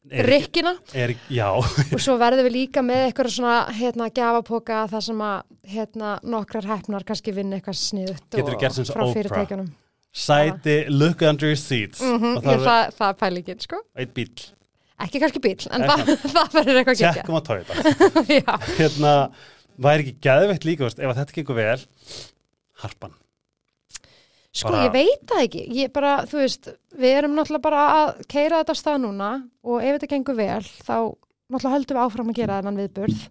rikkina er, já, (laughs) og svo verðum við líka með eitthvað svona, hérna, gafapoka þar sem að, hérna, nokkrar hefnar kannski vinna eitthvað sniðut sem frá fyrirtækjunum. sæti look under your seats. Mm og það ég, er það, það er pælingin, sko. eitt bíl Ekki kannski bíl, en það, (laughs) það verður eitthvað gegja. tjekkum á tóita (laughs) hérna, væri ekki geðveitt líka veist, ef að þetta gengur vel harpan, sko, Bara- ég veit það ekki. Ég bara, þú veist, við erum náttúrulega bara að keira þetta stað núna og ef þetta gengur vel, þá náttúrulega höldum við áfram að gera þennan viðburð.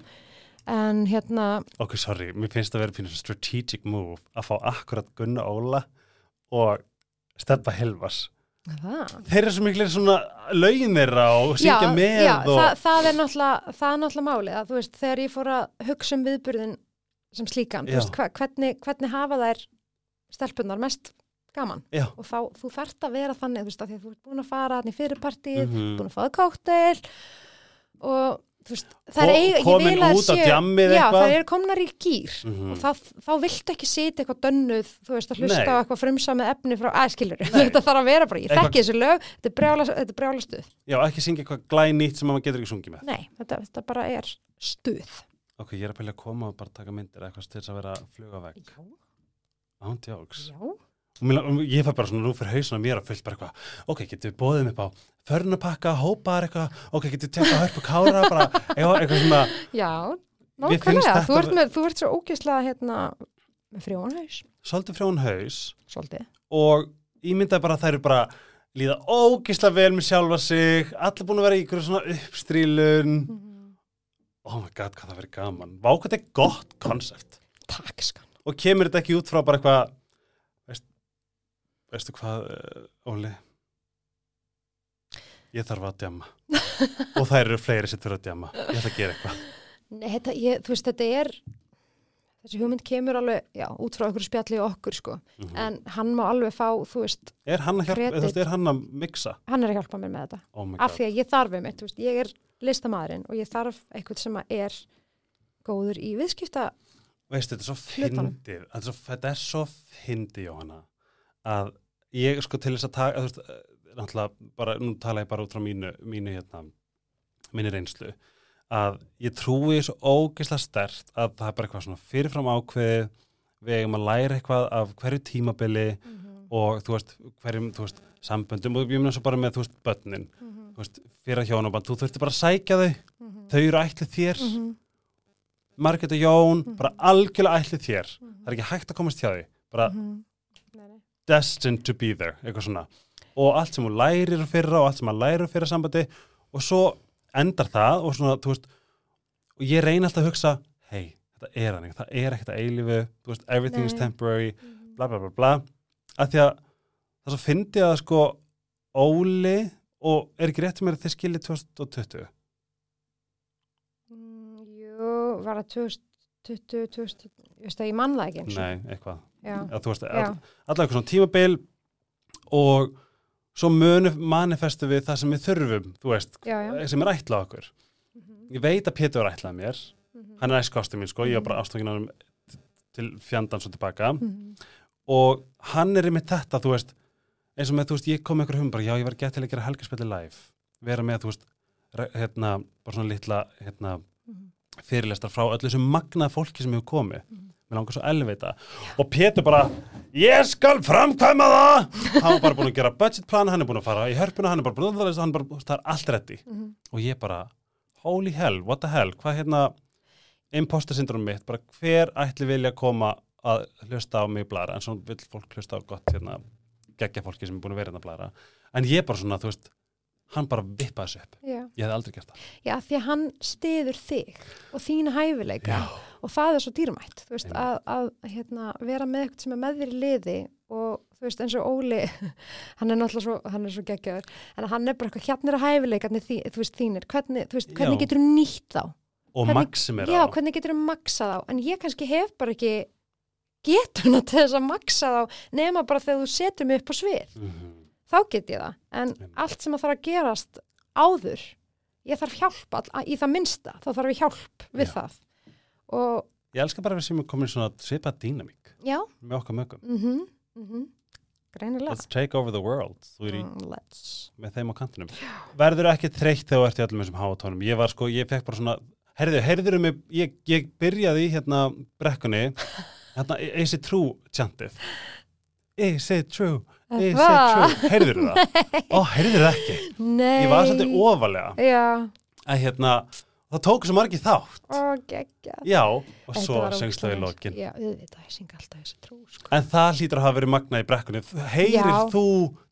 En hérna, ok, sorry mér finnst það að vera pínur strategic move að fá akkurat Gunna Óla og Steppa Helvas það... þeir eru svo miklu svona þeirra og syngja með já og það, það er náttúrulega, það er náttúrulega málið að þú veist, þegar ég fór að hugsa um viðburðin sem slíkan, þú Já. veist, hvernig, hvernig hafa þær stelpunar mest gaman Já. og þá, þú þarft að vera þannig, þú veist, að því að þú ert búin að fara hann í fyrirpartið, Mhm. búin að fáða kóktel og þú veist, það Ko- er eiga, ég komin vil að út á djammið eitthvað. það er komnar í gýr Mhm. og það, þá viltu ekki sitja eitthvað dönnuð, þú veist, að hlusta Nei. á eitthvað frumsamið efni frá æskilur, Nei. (laughs) þetta þarf að vera bara, ég Eitthvað- þekki þessu lög, þetta er brjála, þetta er brjála stuð já, ekki syngja eitthvað glænýtt sem maður getur ekki sungið með Nei, þetta, þetta bara er stuð. ok, ég er að byrja að koma og bara taka myndir eitthvað til þess að vera að veg Já. og mér- og ég fæ bara svona nú fyrir hausuna mér að fullt bara eitthvað ok, getur við bóðið upp á förnupakka, hópar eitthvað ok, getur við tekka hörpu kára bara eitthvað, eitthvað svona Já, nákvæmlega. Þú ert, með, þú ert svo ógeðslega hérna með frjónhaus, svolítið frjón haus svolítið. og ég myndaði bara að þær eru bara líða ógislega vel með sjálfa sig allir búin að vera í ykkur svona uppstrílun Mm. oh my god, hvað það verið gaman vá hvað þetta er gott konsept Takk skan. Og kemur þetta ekki út frá bara eitthvað veist, veistu hvað uh, Óli ég þarf að djama (laughs) og það eru fleiri sem þurfa að djama ég ætla að gera eitthvað Nei, þetta, ég, þú veist, þetta er, þessi hugmynd kemur alveg, já, út frá okkur spjalli og okkur, sko. Mhm. En hann má alveg fá, þú veist, er hann að hjálpa, veist, er hann að mixa hann er að hjálpa mér með þetta. oh Af því að ég þarf um eitt, þú veist, ég er listamæðurinn og ég þarf eitthvað sem er góður í viðskipta. Veistu, þetta er svo fyndið. Þetta er svo- fyndið, Jóhanna að ég sko til þess að taka, þú veist, eh, náttúrulega bara, nú tala ég bara út frá mínu, mínu hérna, minni reynslu að ég trúi svo ógeðslega stert að það er bara eitthvað svona fyrirfram ákveðið við eigum að læra eitthvað af hverju tímabili og þú veist, hverjum, þú veist, samböndum. Og ég meina svo bara með, þú veist, börnin. Þú veist, fyrir að hjónaband, þú þurfti bara að sækja þau. Þau eru ætlið þér Margrét og Jón, bara algjörlega ætlið þér það er ekki hægt að komast hjá því bara. Nei, nei. destined to be there, eitthvað svona og allt sem hún lærir fyrra og allt sem hann lærir fyrra sambandi og svo endar það og svona, þú veist og ég reyna alltaf að hugsa, hei, þetta er hann það er ekkert að eilifu, þú veist, everything is Nei. temporary, Mhm. bla bla bla bla að því að það svo fyndi að sko Óli og er ekki rétt að þið skiljið 2020 Mm, Jú, var það 2020, 2000, ég veist að ég mann það ekki eins og. nei, eitthvað, Já, að, þú veist, all, allavega eitthvað svona tímabil og svo munu manifestu við það sem við þurfum, þú veist, já, já. sem er ætlað okkur. Mhm, ég veit að Pétur er ætlað mér. Mhm, hann er æskastu mín sko, ég var bara ástökin á hann til fjandans og tilbaka. Mhm, og hann er einmitt þetta, þú veist eins og með, þú veist, ég kom með einhver hum bara, já, ég var gett til að gera helgarspilli live. Vera með, þú veist, hérna bara svona litla, hérna mhm. Fyrirlestar frá öllu þessu magnað fólki sem hefur komið, Mhm. mér langar svo að elveita og Pétur bara, ég skal framkvæma það! Hann var bara búin að gera budgetplan, hann er búin að fara í hörpuna hann er bara búin að, hann er bara, það er allt reddi mhm. og ég bara, holy hell, what the hell? Hvað hérna, imposter syndrom mitt bara hver ætli vilja koma að hlusta á mig blara? En svo vill fólk hlusta á gott hérna geggja fólki sem er búin að vera hérna blara. En ég bara svona, þú veist hann bara vippaði þessu upp, Já. ég hefði aldrei gert það Já, því að hann stiður þig og þína hæfileika og það er svo dýrmætt, veist, að, að hérna, vera með eitthvað sem er með þér í liði og þú veist, eins og Óli (laughs) hann er náttúrulega svo, hann er svo geggjaður en hann er bara eitthvað, eru hæfileikarnir þí, þú veist, þínir, hvernig, þú veist, hvernig Já. getur þú nýtt þá? og Hvernig- maximera Já, hvernig getur þú maksað þá? En ég kannski hef bara ekki getuna (laughs) til þess að maksa þá nema bara þegar þú setur mig upp á svið Mhm. Þá get ég það, en allt sem að þarf að gerast áður ég þarf hjálp all, í það minnsta, þá þarf ég hjálp við Já. það. Og ég elska bara að við sem er komin í svona svipað dýnamík með okkar mögum mhm mm greinilega. Let's take over the world, mm, let's. Með þeim á kantinum. Verður ekki þreytt þegar þú ert í öllum þessum hátónum ég var sko, ég fekk bara svona heyrðu, heyrður mig, ég, ég byrjaði í hérna brekkunni. Hérna, is it true chantið is it true, is it true heyrður það, (laughs) ó heyrður það ekki? Nei ég var svolítið ofalega Já, að hérna, það tók svo margir þátt. Ó, geggja já, og svo í lokin. Já, auðvitað, ég syng alltaf þessi trú sko. en það hlýtur að hafa verið magnað í brekkunni. Heyrir Já. þú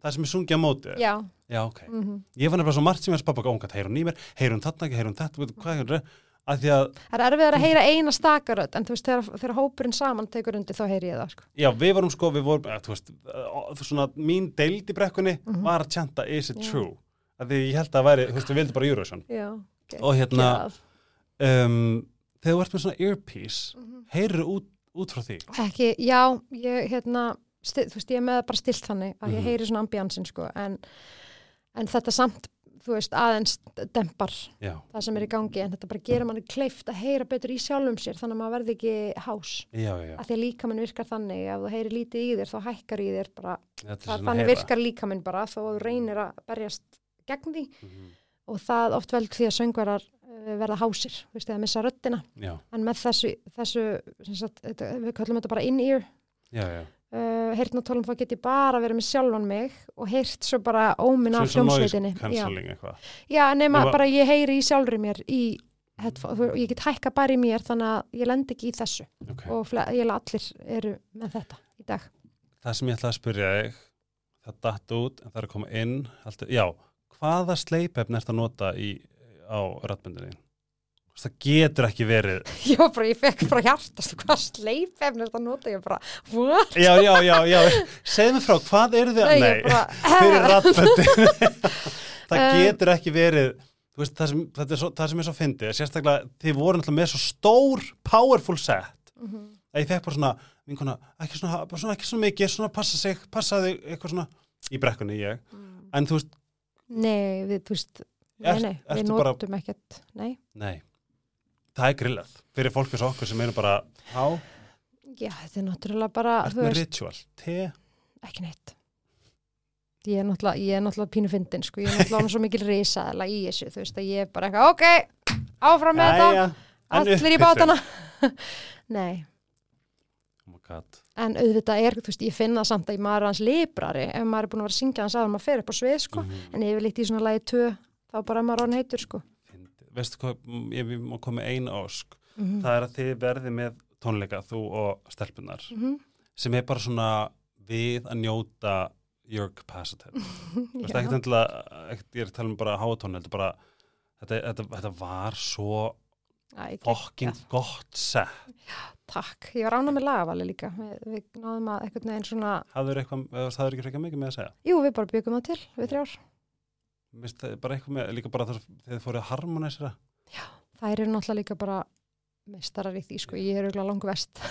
það sem er sungið á móti Já, já ok. Mhm. Ég fann nefnilega svo margt sem er spappa óngat, heyr hún í mér, heyr hún þarna ekki, heyr hún þetta, hvað heyr hún, að því að, Það er erfið að heyra eina stakaröð en þú veist, þegar, þegar hópurinn saman tekur undir þá heyri ég það sko. já, við vorum sko, við vorum, þú veist, að, svona, mín deild í brekkunni Mhm. var að tjanta Is it Já. true? Að því ég held að það væri, þú veist, við vildum bara Eurovision. Já, Og hérna, um, þegar þú ert með svona earpiece, Mhm. heyrir út, út frá því? Ekki, já, ég hérna sti, þú veist, ég er með bara stilt þannig að ég Mhm. heyri svona ambíansin sko en, en þetta samt, þú veist, aðeins dempar Já, það sem er í gangi en þetta bara gerir manni kleift að heyra betur í sjálfum sér þannig að maður verði ekki hás já, já. að því að líkaminn virkar þannig ef þú heyri lítið í þér þá hækkar í þér bara, Þetta er það, svona þannig heyra. virkar líkaminn bara þó að þú reynir að berjast gegn því Mhm. og það oft vel því að söngvarar uh, verða hásir, þú veist, eða missa röddina Já, en með þessu, þessu sem sagt, þetta, við kallum þetta bara in-ear já, já. Uh, heyrnatólum þá get ég bara verið með sjálfan mig og heyrt svo bara óminn af hljómsveitinni já. já, nema Nema- bara ég heyri í sjálfri mér í ég get hækka bara í mér þannig að ég lend ekki í þessu Ok. og ég að allir eru með þetta í dag Það sem ég ætlaði að spyrja þig, það datt út, en það er að koma inn, alltaf, já, hvaða sleipefn ert að nota í, á rættbundinni? Það getur ekki verið (laughs) ég var bara, ég fekk bara hjartast hvað sleipefn er þetta að nota? Ég bara, what? Já, já, já, já, segð mér frá, hvað eru þið Nei, ég bara, (laughs) fyrir (laughs) rattböndi Það Eh. getur ekki verið veist, það, sem, er svo, það sem er svo fyndið sérstaklega, þið voru náttúrulega með svo stór powerful set Mhm. að ég fekk bara svona, vinkona, ekki svona, bara svona ekki svona mikið, svona passa sig passaði eitthvað svona í brekkunni ég, en þú veist, nei, við, þú veist nei, nei, við notum ekkert nei, nei það er grillað, fyrir fólk eins og okkur sem eru bara, á, já, þetta er náttúrulega bara, með veist ritual? Te, ekki neitt. Ég er náttúrulega, ég er náttúrulega pínu fyndin sko, ég er náttúrulega svo mikil risaðala í þessu þú veist að ég er bara eitthvað, ok áfram með þetta, en allir í bátana. (laughs) Nei, oh en auðvitað er, þú veist, ég finna samt að maður er hans librari, ef maður er búin að vera að syngja hans að maður fer upp á svið, sko, Mhm. en ég vil eitt í svona lagi tvö, þá bara er maður orðin heitur, sko. Veistu hvað, ég má koma með eina ósk mm það er að þið verði með tónleika þú og stelpunar -hmm. sem er bara svona við að njóta your capacity. (laughs) Þú veist ekkert endilega ekkert, ég er að tala um bara hátónu þetta, þetta, þetta var svo fokking geggjað. gott set. Takk, ég var ána með lagavali líka. Við, við náðum að eitthvað neginn svona hafður eitthvað, það er ekki frekar mikið með að segja? Jú, við bara byggum það til, við þrjár Mist, það er bara eitthvað með, líka bara þar, þegar þið fóruð að harmonisera Þær eru náttúrulega líka bara meistarar í því, sko, ég er auðvitað langu vest.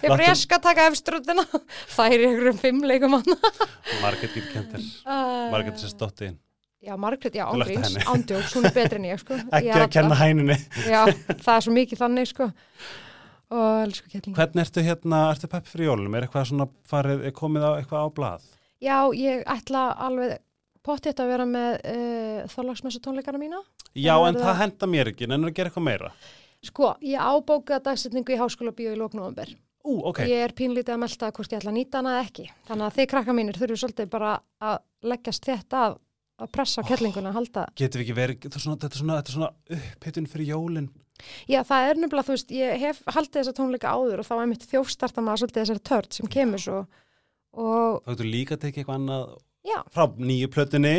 Ég er ég skal taka efstrutina (laughs) Þær eru einhverjum fimm leikum hann (laughs) Margrét getur kentir, er sér stóttiðin Já, Margrét, já, lærði ángríns, henni. ándjóks, hún er betri en ég, sko. (laughs) Ekki Ég er að kenna hænunni. Já, það er svo mikið þannig, sko. Og elsku kettling Hvernig ertu hérna, ertu pepp fyrir jólum? Er eitthvað svona farið, er komið á eitthvað á blað? Já, ég ætla alveg pottitt að vera með uh, þorlagsmessu tónleikana mína. Já, Það en verður það það- henda mér ekki, en að gera eitthvað meira? Sko, ég ábóka dagsetningu í háskóla bíó í lóknúumber Ú, ok, Ég er pínlítið að melta hvort ég ætla að nýta hana eða ekki. Þannig að þið krakka mínir þurfum svolítið bara að leggjast þetta að, að pressa á kettlinguna að halda getur við ekki verið þetta er svona, þetta er svona, þetta er svona upphittun fyrir jólin. Já, það er nefnilega, þú veist, ég hef haldið þessa tónleika áður og þá er mitt þjófstarta maður svolítið þessari törd sem kemur svo. Og þá getur líka tekið eitthvað annað já, frá nýju plötunni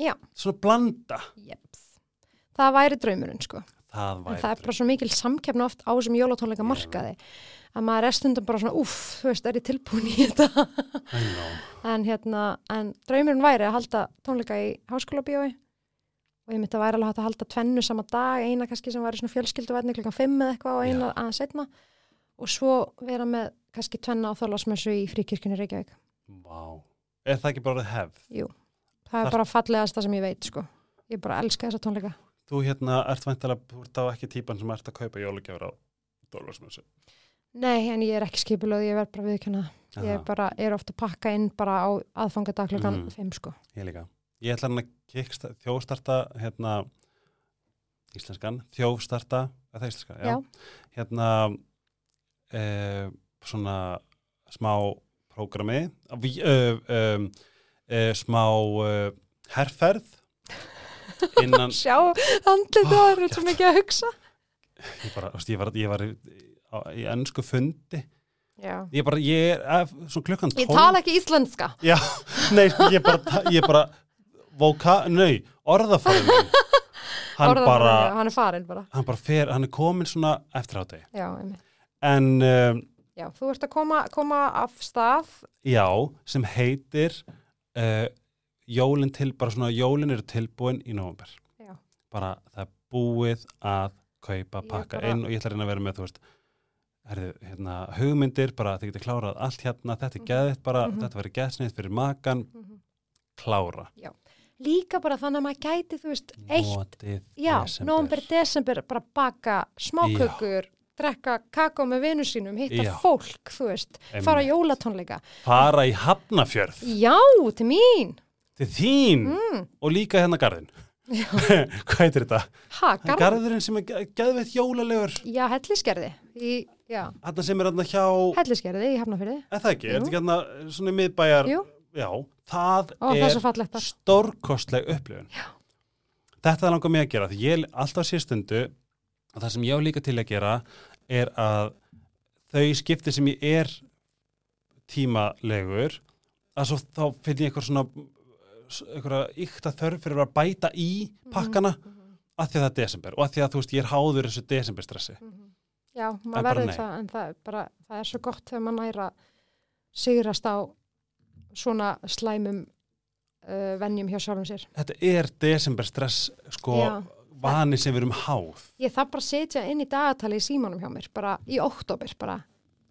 Já. svona blanda jeps. það væri draumurinn, sko. það En væri það er bara svo mikil samkeppni oft á þessum jólatónleika markaði að maður er stundum bara svona, uff, þú veist, er ég tilbúin í þetta? En hérna, en draumurinn væri að halda tónleika í háskóla bíói og ég myndi að væri alveg að halda tvennu sama dag, eina kannski sem væri svona fjölskylduvætni klukkan fimm eða eitthvað og eina aðeins setna og svo vera með kannski tvenna á þorlásmessu í fríkirkjunni Reykjavík. Vá. Er það ekki bara hefð Það er Þar- bara fallegasta sem ég veit, sko. Ég bara elska þessa tónleika. þú hérna ert væntalega, þú ert á ekki típan sem ert að kaupa jólagjafur á Dólarsmjössu Nei, en ég er ekki skipulöð, ég verð bara viðkjöna. Ég er bara, er ofta að pakka inn bara á aðfangadag klukkan Mm. fimm, sko. Ég líka. Ég ætla hann að kicksta- þjóðstarta hérna íslenskan, þjóðstarta er það íslenska, já, Já. hérna eh, svona smá prógrami uh, um, uh, smá herrferð innan (laughs) Sjá, andlið það er svo mikið að hugsa. ég, bara, ég var, ég var í, í ennsku fundi Já. ég bara, ég er klukkan Ég tólf- tala ekki íslenska. Já, nei, ég bara, ég bara voka, nei, orðafæðin (laughs) hann Orðaforðinn, bara Hann er farinn bara. hann bara fer, hann er komin svona eftir á einmitt. en um, Já, þú ert að koma, koma af stað. já, sem heitir uh, jólin til, bara svona jólin eru tilbúin í november Já. bara það er búið að kaupa, pakka bara- inn og ég ætla að reyna að vera með, þú veist herðu, hérna, hugmyndir, bara þið getur klárað allt hérna, þetta er Mhm. geðið bara, Mhm. þetta verður geðsneitt fyrir makan klára, Líka bara þannig að maður gæti, þú veist, eitt, notið já, nómber, desember, bara baka smákökur, drekka kakó með vinnu sínum, hitta Já. fólk, þú veist, fara á Einmitt. jólatónleika. fara í Hafnafjörð Já, til mín. til þín Mm. og líka hérna garðin (laughs) hvað heitir þetta? Ha, garð? Garðurinn sem er ge- geðveitt jólalegur Já, helliskerði. Í, já, hann sem er hérna hjá helliskerði í Hafnafyrði. er það ekki, er Jú. þetta ekki hérna svona í miðbæjar Jú. já, það Ó, það er er svo fallegt þar. stórkostleg upplifun já. þetta langar mig að gera því ég alltaf sé og það sem ég á líka til að gera er að þau skipti sem ég er tímalegur að svo þá finn ég eitthvað svona eitthvað ykta þörf fyrir að bæta í pakkana að því að það er desember og að því að þú veist ég er háður þessu desemberstressi Já, En maður bara verður það, en það er bara, það er svo gott þegar maður næra sigrast á svona slæmum uh, venjum hjá sjálfum sér. þetta er desemberstress sko Já. Vani sem við erum háð Ég þarf bara setja inn í dagatali í símanum hjá mér, bara í oktober, bara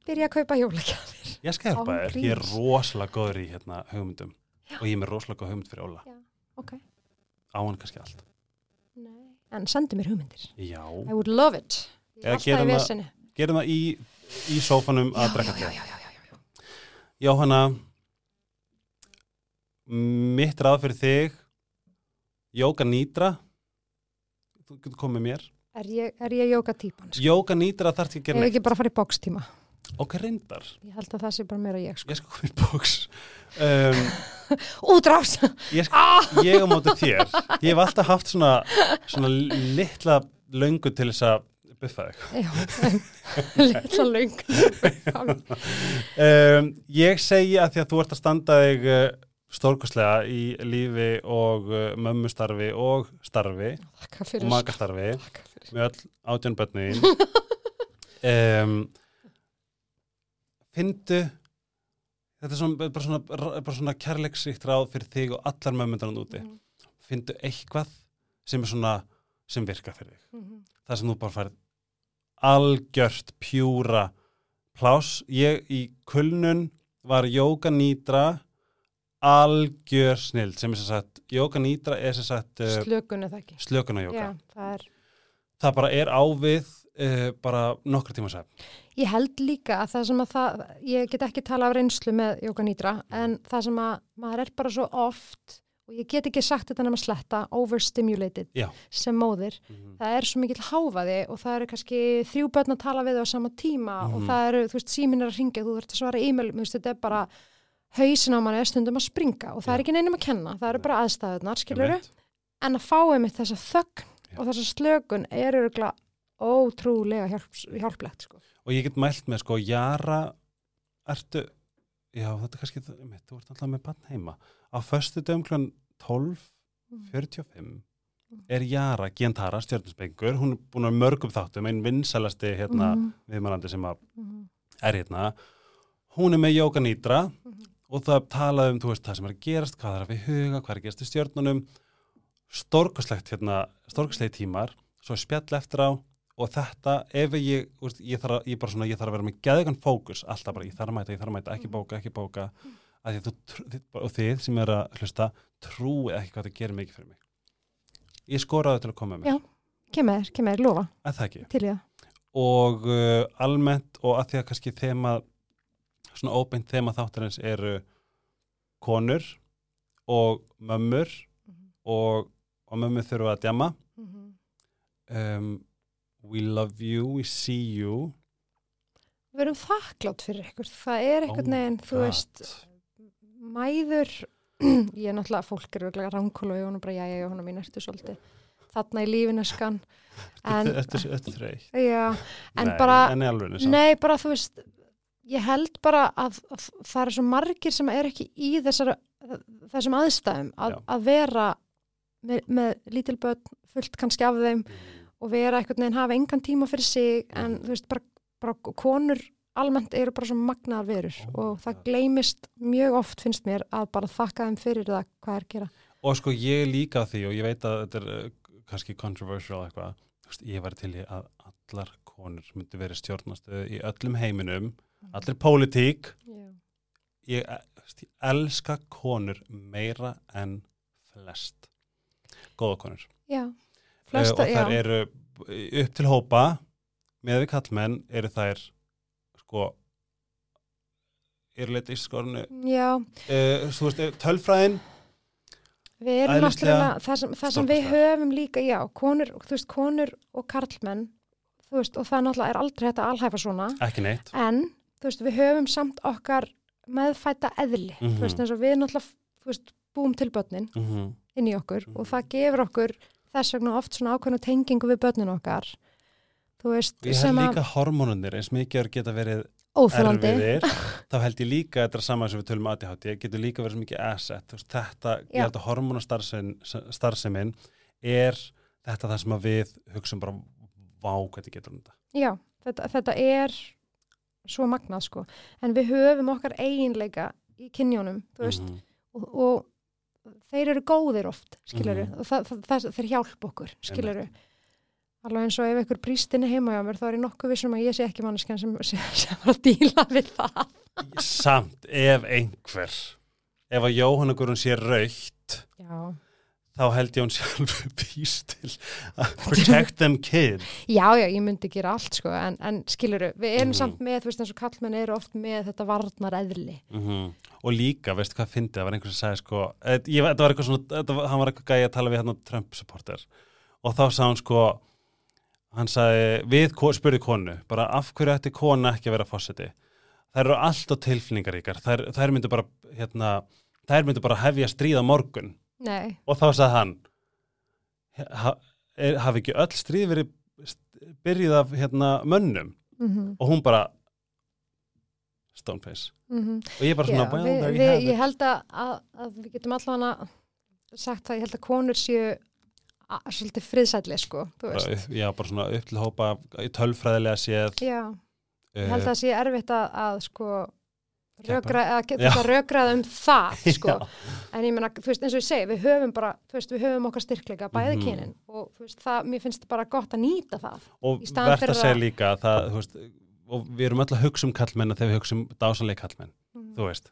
byrja að kaupa jólagjafir. ég skal hjálpa þér, ég er rosalega góður í hérna, hugmyndum og ég er með rosalega góð hugmynd fyrir Óla Ok. á hann kannski allt Nei. En sendi mér hugmyndir. já, I would love it. Eða er gerum það- það í, í sófanum að drekka já, já, já, já, já. Jóhanna mitt ráð fyrir þig Jóka Nýtra þú getur komið mér Er ég, er ég jóka típan? Sko? Jóka Nýtra þarf ekki að gera ég neitt ekki bara að fara í bókstíma. ok, reyndar, Ég held að það sé bara meira ég, sko. ég skal koma í bóks um, (laughs) Útrás! ég, skal, ég á móti þér ég hef alltaf haft svona, svona litla löngu til þess að buffa Já, (laughs) litla löng. (laughs) um, ég segi að því að þú ert að standa þig uh, stórkostlega í lífi og uh, mömmustarfi og starfi og fyrir. með öll átján börnin um, (laughs) Findu þetta er svona, bara svona, svona kærleiksríkt ráð fyrir þig og allar mömmundan úti Mhm. Findu eitthvað sem er svona sem virkar fyrir þig Mhm. það sem þú bara færð algjört pjúra plás ég í kulnun var jóka nýdra algjör snild sem er sem sagt, jóka nýdra er sem sagt uh, Slökun er það ekki. slökun og jóka það er, það bara er ávið uh, bara nokkra tíma sæf ég held líka að það sem að það, ég get ekki tala af reynslu með Jóka Nýdra, en það sem að maður er bara svo oft, og ég get ekki sagt þetta nema sletta, overstimulated Já. sem móðir, það er svo mikill háfaði og það eru kannski þrjú börn að tala við á sama tíma og Mhm. það eru, þú veist, símin er að ringja, þú þurft að svara e-mail, þú veist, þetta er bara hausin á manni er stundum að springa og það Já. er ekki neinum að kenna, það eru bara aðstæðunar, Einmitt. en að fá einmitt þessa þögn Já. og þessa slökun er öruglega ótrúlega hjálp, hjálplegt, sko. og ég get mælt með sko Jara ertu já þetta er kannski mitt, þú ert alltaf með bann heima á föstu dögum klun 12.45 er Jara Giantara stjörnusbengur hún er búin að mörgum þáttum einn vinsalasti hérna Mhm, viðmælandi sem að mhm, er hérna hún er með Jóka Nýdra mhm. Og það talaði um þú veist það sem er að gerast hvað er að við huga, hvað er að gerast í stjörnunum stórkoslegt hérna stórkoslegi tímar, svo spjall eftir á og þetta, ef ég veist, ég, þarf ég, bara svona, ég þarf að vera með geðugan fókus alltaf bara, ég þarf að mæta, ég þarf að mæta, ekki bóka ekki bóka, að því þú og þið sem er að hlusta, trúið ekki hvað það gerir mikið fyrir mig. Ég skoraði til að koma með. Mér, Já. Kemur, kemur, lofa, til ég og uh, almennt og að því að kannski þema svona óbeint þema þáttarins eru konur og mömmur og, og mömmur þurfa að djama um, we love you, we see you. Við erum þakklátt fyrir ykkur, það er einhvern Oh veginn, þú veist, mæður, (clears throat) ég er náttúrulega, fólk eru örugglega ránkóla og ég bara, já, já, hún er mín ertu svolítið, þarna í lífinu skan, en, Þetta er þreytt? Já, en Nei, bara, en nei, bara, þú veist, ég held bara að, að það eru svo margir sem er ekki í þessar, þessum aðstæðum að, að vera með, með lítil börn, fullt kannski af þeim og vera einhvern veginn hafa engan tíma fyrir sig en þú veist bara, bara konur almennt eru bara svo magnaðar verur Oh og það gleymist mjög oft finnst mér að bara þakka þeim fyrir það hvað er að gera. og sko ég er líka því og ég veit að þetta er uh, kannski controversial eitthvað ég var til í að allar konur myndi verið stjórnastöðu í öllum heiminum allir pólitík. Ég, eh, ég elska konur meira en flest. Góða konur. Já, uh, flesta, og þær já. eru upp til hópa með við kallmenn eru þær sko eru leita í skorinu uh, þú veist, eh, tölfræðin. Við erum náttúrulega, það sem, það sem við höfum líka, já, konur, þú veist, konur og karlmenn, þú veist, og það náttúrulega er aldrei þetta alhæfa svona, ekki neitt. En, þú veist, við höfum samt okkar meðfætta eðli, Mhm. þú veist, eins og við náttúrulega, þú veist, búum til börnin, mm -hmm. inn í okkur Mhm. og það gefur okkur þess vegna oft svona ákveðna tengingu við börnin okkar þú veist, ég held sem að líka hormónunir eins mikið geta verið óþólandi erfiðir (laughs) þá held ég líka þetta saman sem við tölum ADHD getur líka verið mikið asset Þú veist, þetta, Já. ég held að hormónastarfsemin er þetta það sem að við hugsaum bara vá hvað þetta getur um þetta já, þetta, þetta er svo magnað sko. En við höfum okkar eiginleika í kynjónum, veist, Mhm. og, og þeir eru góðir oft, skilur Mhm. og það, það, það, þeir hjálpa okkur, skilur alveg eins og ef ykkur prístinni heima hjá mér þá er ég nokkuð vissum að ég sé ekki manneskjan sem, sem, sem var að díla við það. Samt ef einhver ef að Jóhanna Guðrún sé raukt já, þá held ég hún sjálf (laughs) býst til að protect them kids Já, já, ég myndi gera allt sko, en, en skiluru, við erum Mhm. samt með, þú veist eins og kallmenn eru oft með þetta varnar eðli. mm og líka, veistu hvað fyndi það var einhver sem sagði sko, eh, ég, þetta var eitthvað svona þetta, hann var eitthvað gæði að tala við hérna Trump supporter. Og þá sagði hann sko hann sagði, við spurði konu bara af hverju ætti kona ekki að vera fósiti þær eru alltaf tilfinningaríkar. Þær, þær myndu bara hérna, þær myndu bara hefja stríð á morgun Nei, og þá sagði hann ha, er, hafi ekki öll stríð verið byrjuð af hérna mönnum? Mm og hún bara stoneface. Og ég bara svona, Já, við, við, ég it. held að, að, að við getum allavega sagt það, ég held að konur séu svolítið friðsætli sko, já, bara svona upp til hópa tölfræðilega séð. Já, ég held að það sé erfitt að, að sko Geta rökrað um það (laughs) sko. en ég veist, eins og ég segi við höfum bara, veist, við höfum okkar styrkleika bæði Mhm. kynin. Og veist, það, mér finnst bara gott að nýta það og verðt að segja líka að það, veist, og við erum öll að hugsa um kallmenn þegar við hugsa um dásanleik kallmenn mm þú veist,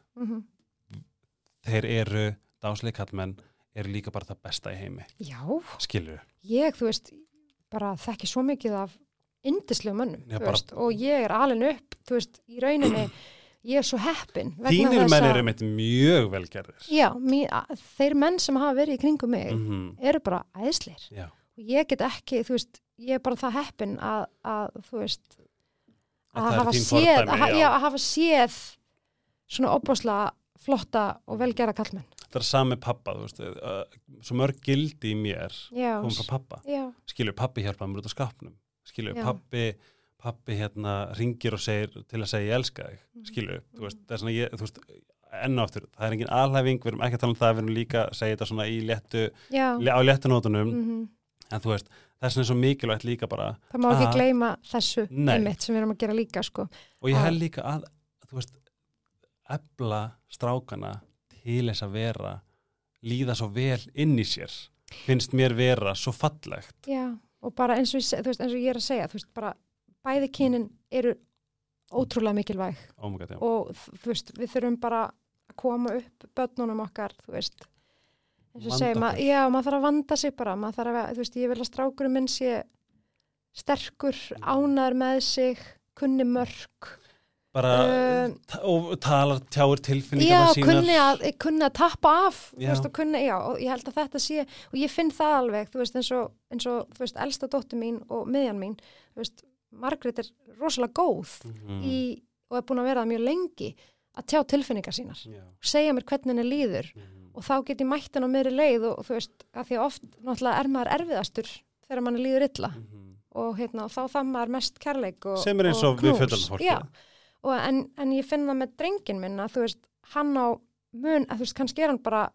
þeir eru dásanleik kallmenn eru líka bara það besta í heimi. Já, skilur ég, þú veist, bara þekki svo mikið af indislega mönnum, þú bara- veist, og ég er alin upp, þú veist, í rauninni, (clears throat) ég er svo heppin. þínir menn eru mitt mjög velgerðir Já, mý, þeir menn sem hafa verið í kringum mig mm eru bara æðslir. já, Og ég get ekki, þú veist, ég er bara það heppin að, að þú veist, Að að hafa séð, fordæmi, að, já. já, að hafa séð svona opbáslega flotta og velgerða kallmenn. það er sami pappa þú veist, uh, svo mörg gildi í mér Já, kom frá pappa skilur, pappi hjálpaði mér út á skapnum skilur, pappi pappi hérna ringir og segir til að segja ég elska þig, Mhm. skilur þú veist, það er svona ég, þú veist, enn og aftur það er engin alhæfing, við erum ekki að tala um það við erum líka að segja þetta svona í léttu já, á léttunótunum, mm en þú veist það er svona svo mikilvægt líka bara það má ekki gleyma þessu einmitt sem við erum að gera líka, sko. og ég held líka að, þú veist ebla strákana til þess að vera líða svo vel inn í sér finnst mér vera svo fallegt. Já, og bara eins og, veist, eins og ég er að segja, þú veist, bara bæði kynin eru ótrúlega mikilvæg. Ómugað, já, og veist, við þurfum bara að koma upp börnunum okkar, þú veist. Mað, okkur. já, maður þarf að vanda sig bara, að, veist, ég vil að strákurum minn sé sterkur, ánæður með sig kunni mörg bara Uh, talar tjáir já, tilfinningar sínar. kunni að, kunni að tappa af Já. veist, og kunni, já, og ég held að þetta sé og ég finn það alveg, veist, eins og, eins og elsta dóttur mín og miðjan mín þú veist, Margrét er rosalega góð Mhm. í, og er búin að vera það mjög lengi að tjá tilfinningar sínar Já. segja mér hvernig henni líður Mhm. og þá get ég mætt henni á meðri leið og þú veist, að því oft náttúrulega er maður erfiðastur þegar manni líður illa Mhm. og hérna, og þá það maður mest kærleik og, sem er eins og, við fullandi fólki Já, og en, en ég finn það með drengin minn að þú veist, hann á mun, að þú veist, kannski er hann bara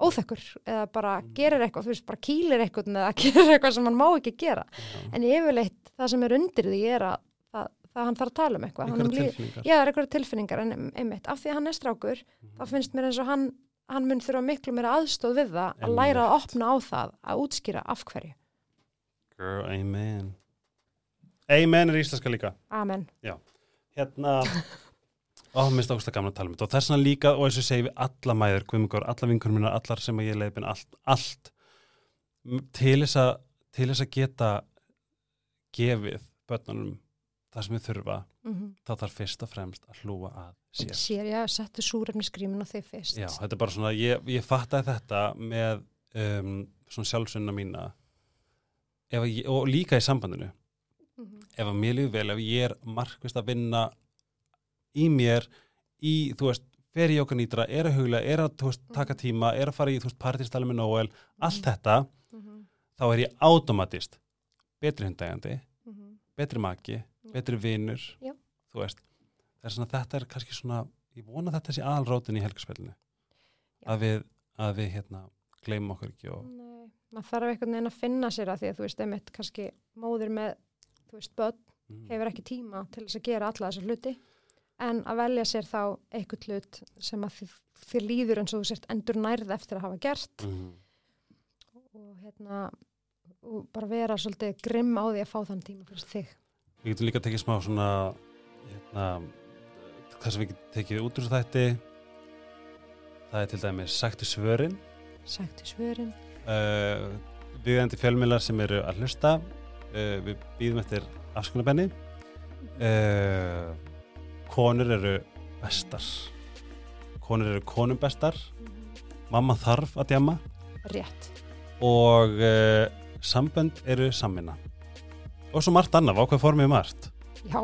óþekkur eða bara Mm. gerir eitthvað, þú veist, bara kýlir eitthvað eða (laughs) gerir eitthvað sem hann má ekki gera Já. en yfirleitt það sem er undir því er að það, hann þarf að tala um eitthvað tilfinningar Já, það er eitthvað tilfinningar en einmitt, af því að hann er strákur Mhm. þá finnst mér eins og hann, hann mun þurfa miklu meira aðstóð við það að læra að opna á það, að útskýra af hverju. Girl, amen amen er íslenska líka Amen. hérna (laughs) ó, mér ákvæmst að gamla að tala um þetta. Og þess vegna líka, og og ég segi við alla mæður guðmungur, alla vinkunum minna, allar sem að ég leiðbin allt, allt til þess að til þess að geta gefið börnunum það sem við þurfa, Mm þá þarf fyrst og fremst að hlúa að sér. Sér að settu súrefni skrímin og þið fyrst. Já, þetta er bara svona, ég, ég fattaði þetta með um, svona sjálfsönna mína. Að ég, og líka í sambandinu. Mhm. ef að mér líður vel, ef ég er markvist að vinna í mér í, þú veist, fer í okkar nýtra er að hugla, er að veist, taka tíma er að fara í, þú veist, partistæli með Noel allt þetta, Mhm. þá er ég automatist betri hundægandi, Mhm. betri maki betri vinur, Já. þú veist. Er svona, þetta er kannski svona ég vona þetta sé aðalrótin í helgarspillinu að við, að við hérna gleymum okkur ekki og Nei, maður þarf einhvern veginn að finna sér að því að þú veist, einmitt kannski móðir með, þú veist, börn mm, hefur ekki tíma til þess að gera alla þessa hluti en að velja sér þá einhvern hlut sem að þið, þið líður eins og þú sért endur nærð eftir að hafa gert. Mm, og hérna og bara vera svolítið grimm á því að fá þann tíma fyrir þig. Við getum líka tekið smá svona hérna, það sem við getum tekið út úr þætti. Það er til dæmis sagtu svörin. Sættu svörin. uh, viðendi fjölmiðlar sem eru að hlusta. Uh, við býðum eftir afskunabenni uh, konur eru bestar konur eru konum bestar mamma þarf að djama Rétt. og uh, sambönd eru samvinna og svo margt annað, ákveð formið margt Já,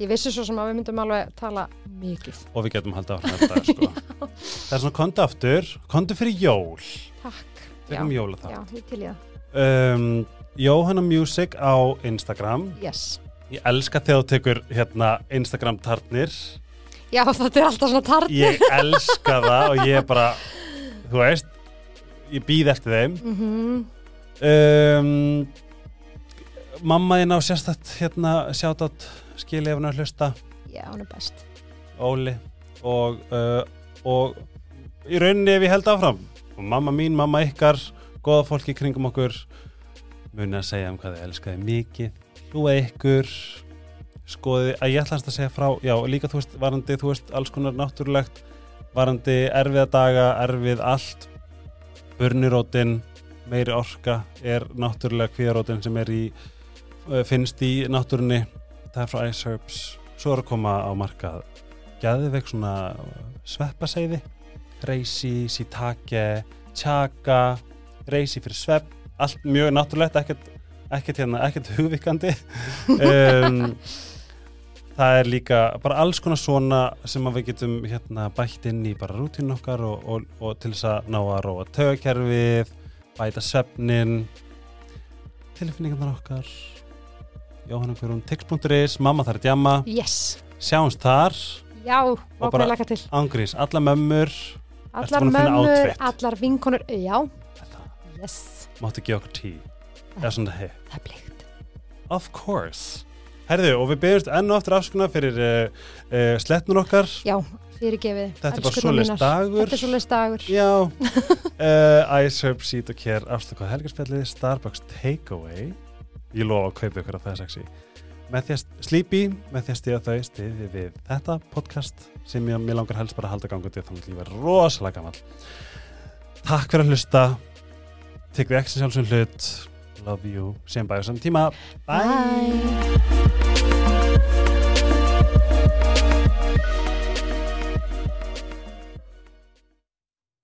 ég vissi svo sem að við myndum alveg tala mikið. og við getum haldið áfram þetta sko. (laughs) það er svona kontu aftur kontu fyrir jól Takk. Já, það já, ég til það. um, Jóhanna Music á Instagram Yes. Ég elska þegar þú tekur hérna Instagram tartnir Já, þetta er alltaf svona tarni. ég elska það og ég bara þú veist ég býð eftir þeim. Mm um, mamma þín á sérstætt hérna sjátt skilja ef hann er að hlusta. Já, hún er best. Óli og, uh, og í rauninni ef ég held áfram. Og mamma mín, mamma ykkar goða fólki kringum okkur muni að segja um hvað þið elskaði mikið hlúa ykkur skoði að ég ætla hans að segja frá já, líka þú veist, varandi, þú veist, alls konar náttúrulegt varandi erfiða daga erfið allt burnirótin, meiri orka er náttúrulega kvíðarótin sem er í uh, finnst í náttúrunni. Það er frá Ice Herbs. Svo er að koma á markað gæðveik svona sveppaseiði. Reysi, sítake tjaka, reysi fyrir svepp. Allt mjög náttúrulegt ekkert, ekkert, hérna, ekkert hugvikandi. (laughs) Um, það er líka bara alls konar svona sem við getum hérna, bætt inn í bara rútinu okkar og, og, og til þess að ná að róa tögakerfið bæta svefnin. Tilfinningarnar okkar. Jóhanna Guðrún, tix.is, mamma þarf að djama Yes. sjáumst þar, Já, Og bara- ángrís, alla mömmur. Allar mömmur, allar vinkonur, já. Yes. máttu gefa okkur tí eða svona hei, Það er bleikt. of course. Herðu, og við byrjumst enn og aftur afskuna fyrir uh, uh, slettnur okkar. Já, fyrir gefið. þetta er bara svoleiðis dagur. Þetta er svoleiðis dagur. já. Uh, (laughs) Ice Herb, Seed og Care, afstakvað helgarspjallið Starbucks Takeaway. Ég lofa að kaupa ykkur af það sexi með því að slípi, með því að stíða þau stiði við þetta podcast sem ég, mér langar helst bara að halda gangandi þannig að ég verð rosalega gammal takk fyrir að hlusta. Tek við ekki sjálfsum hlut love you, sem bæjum saman tíma Bye.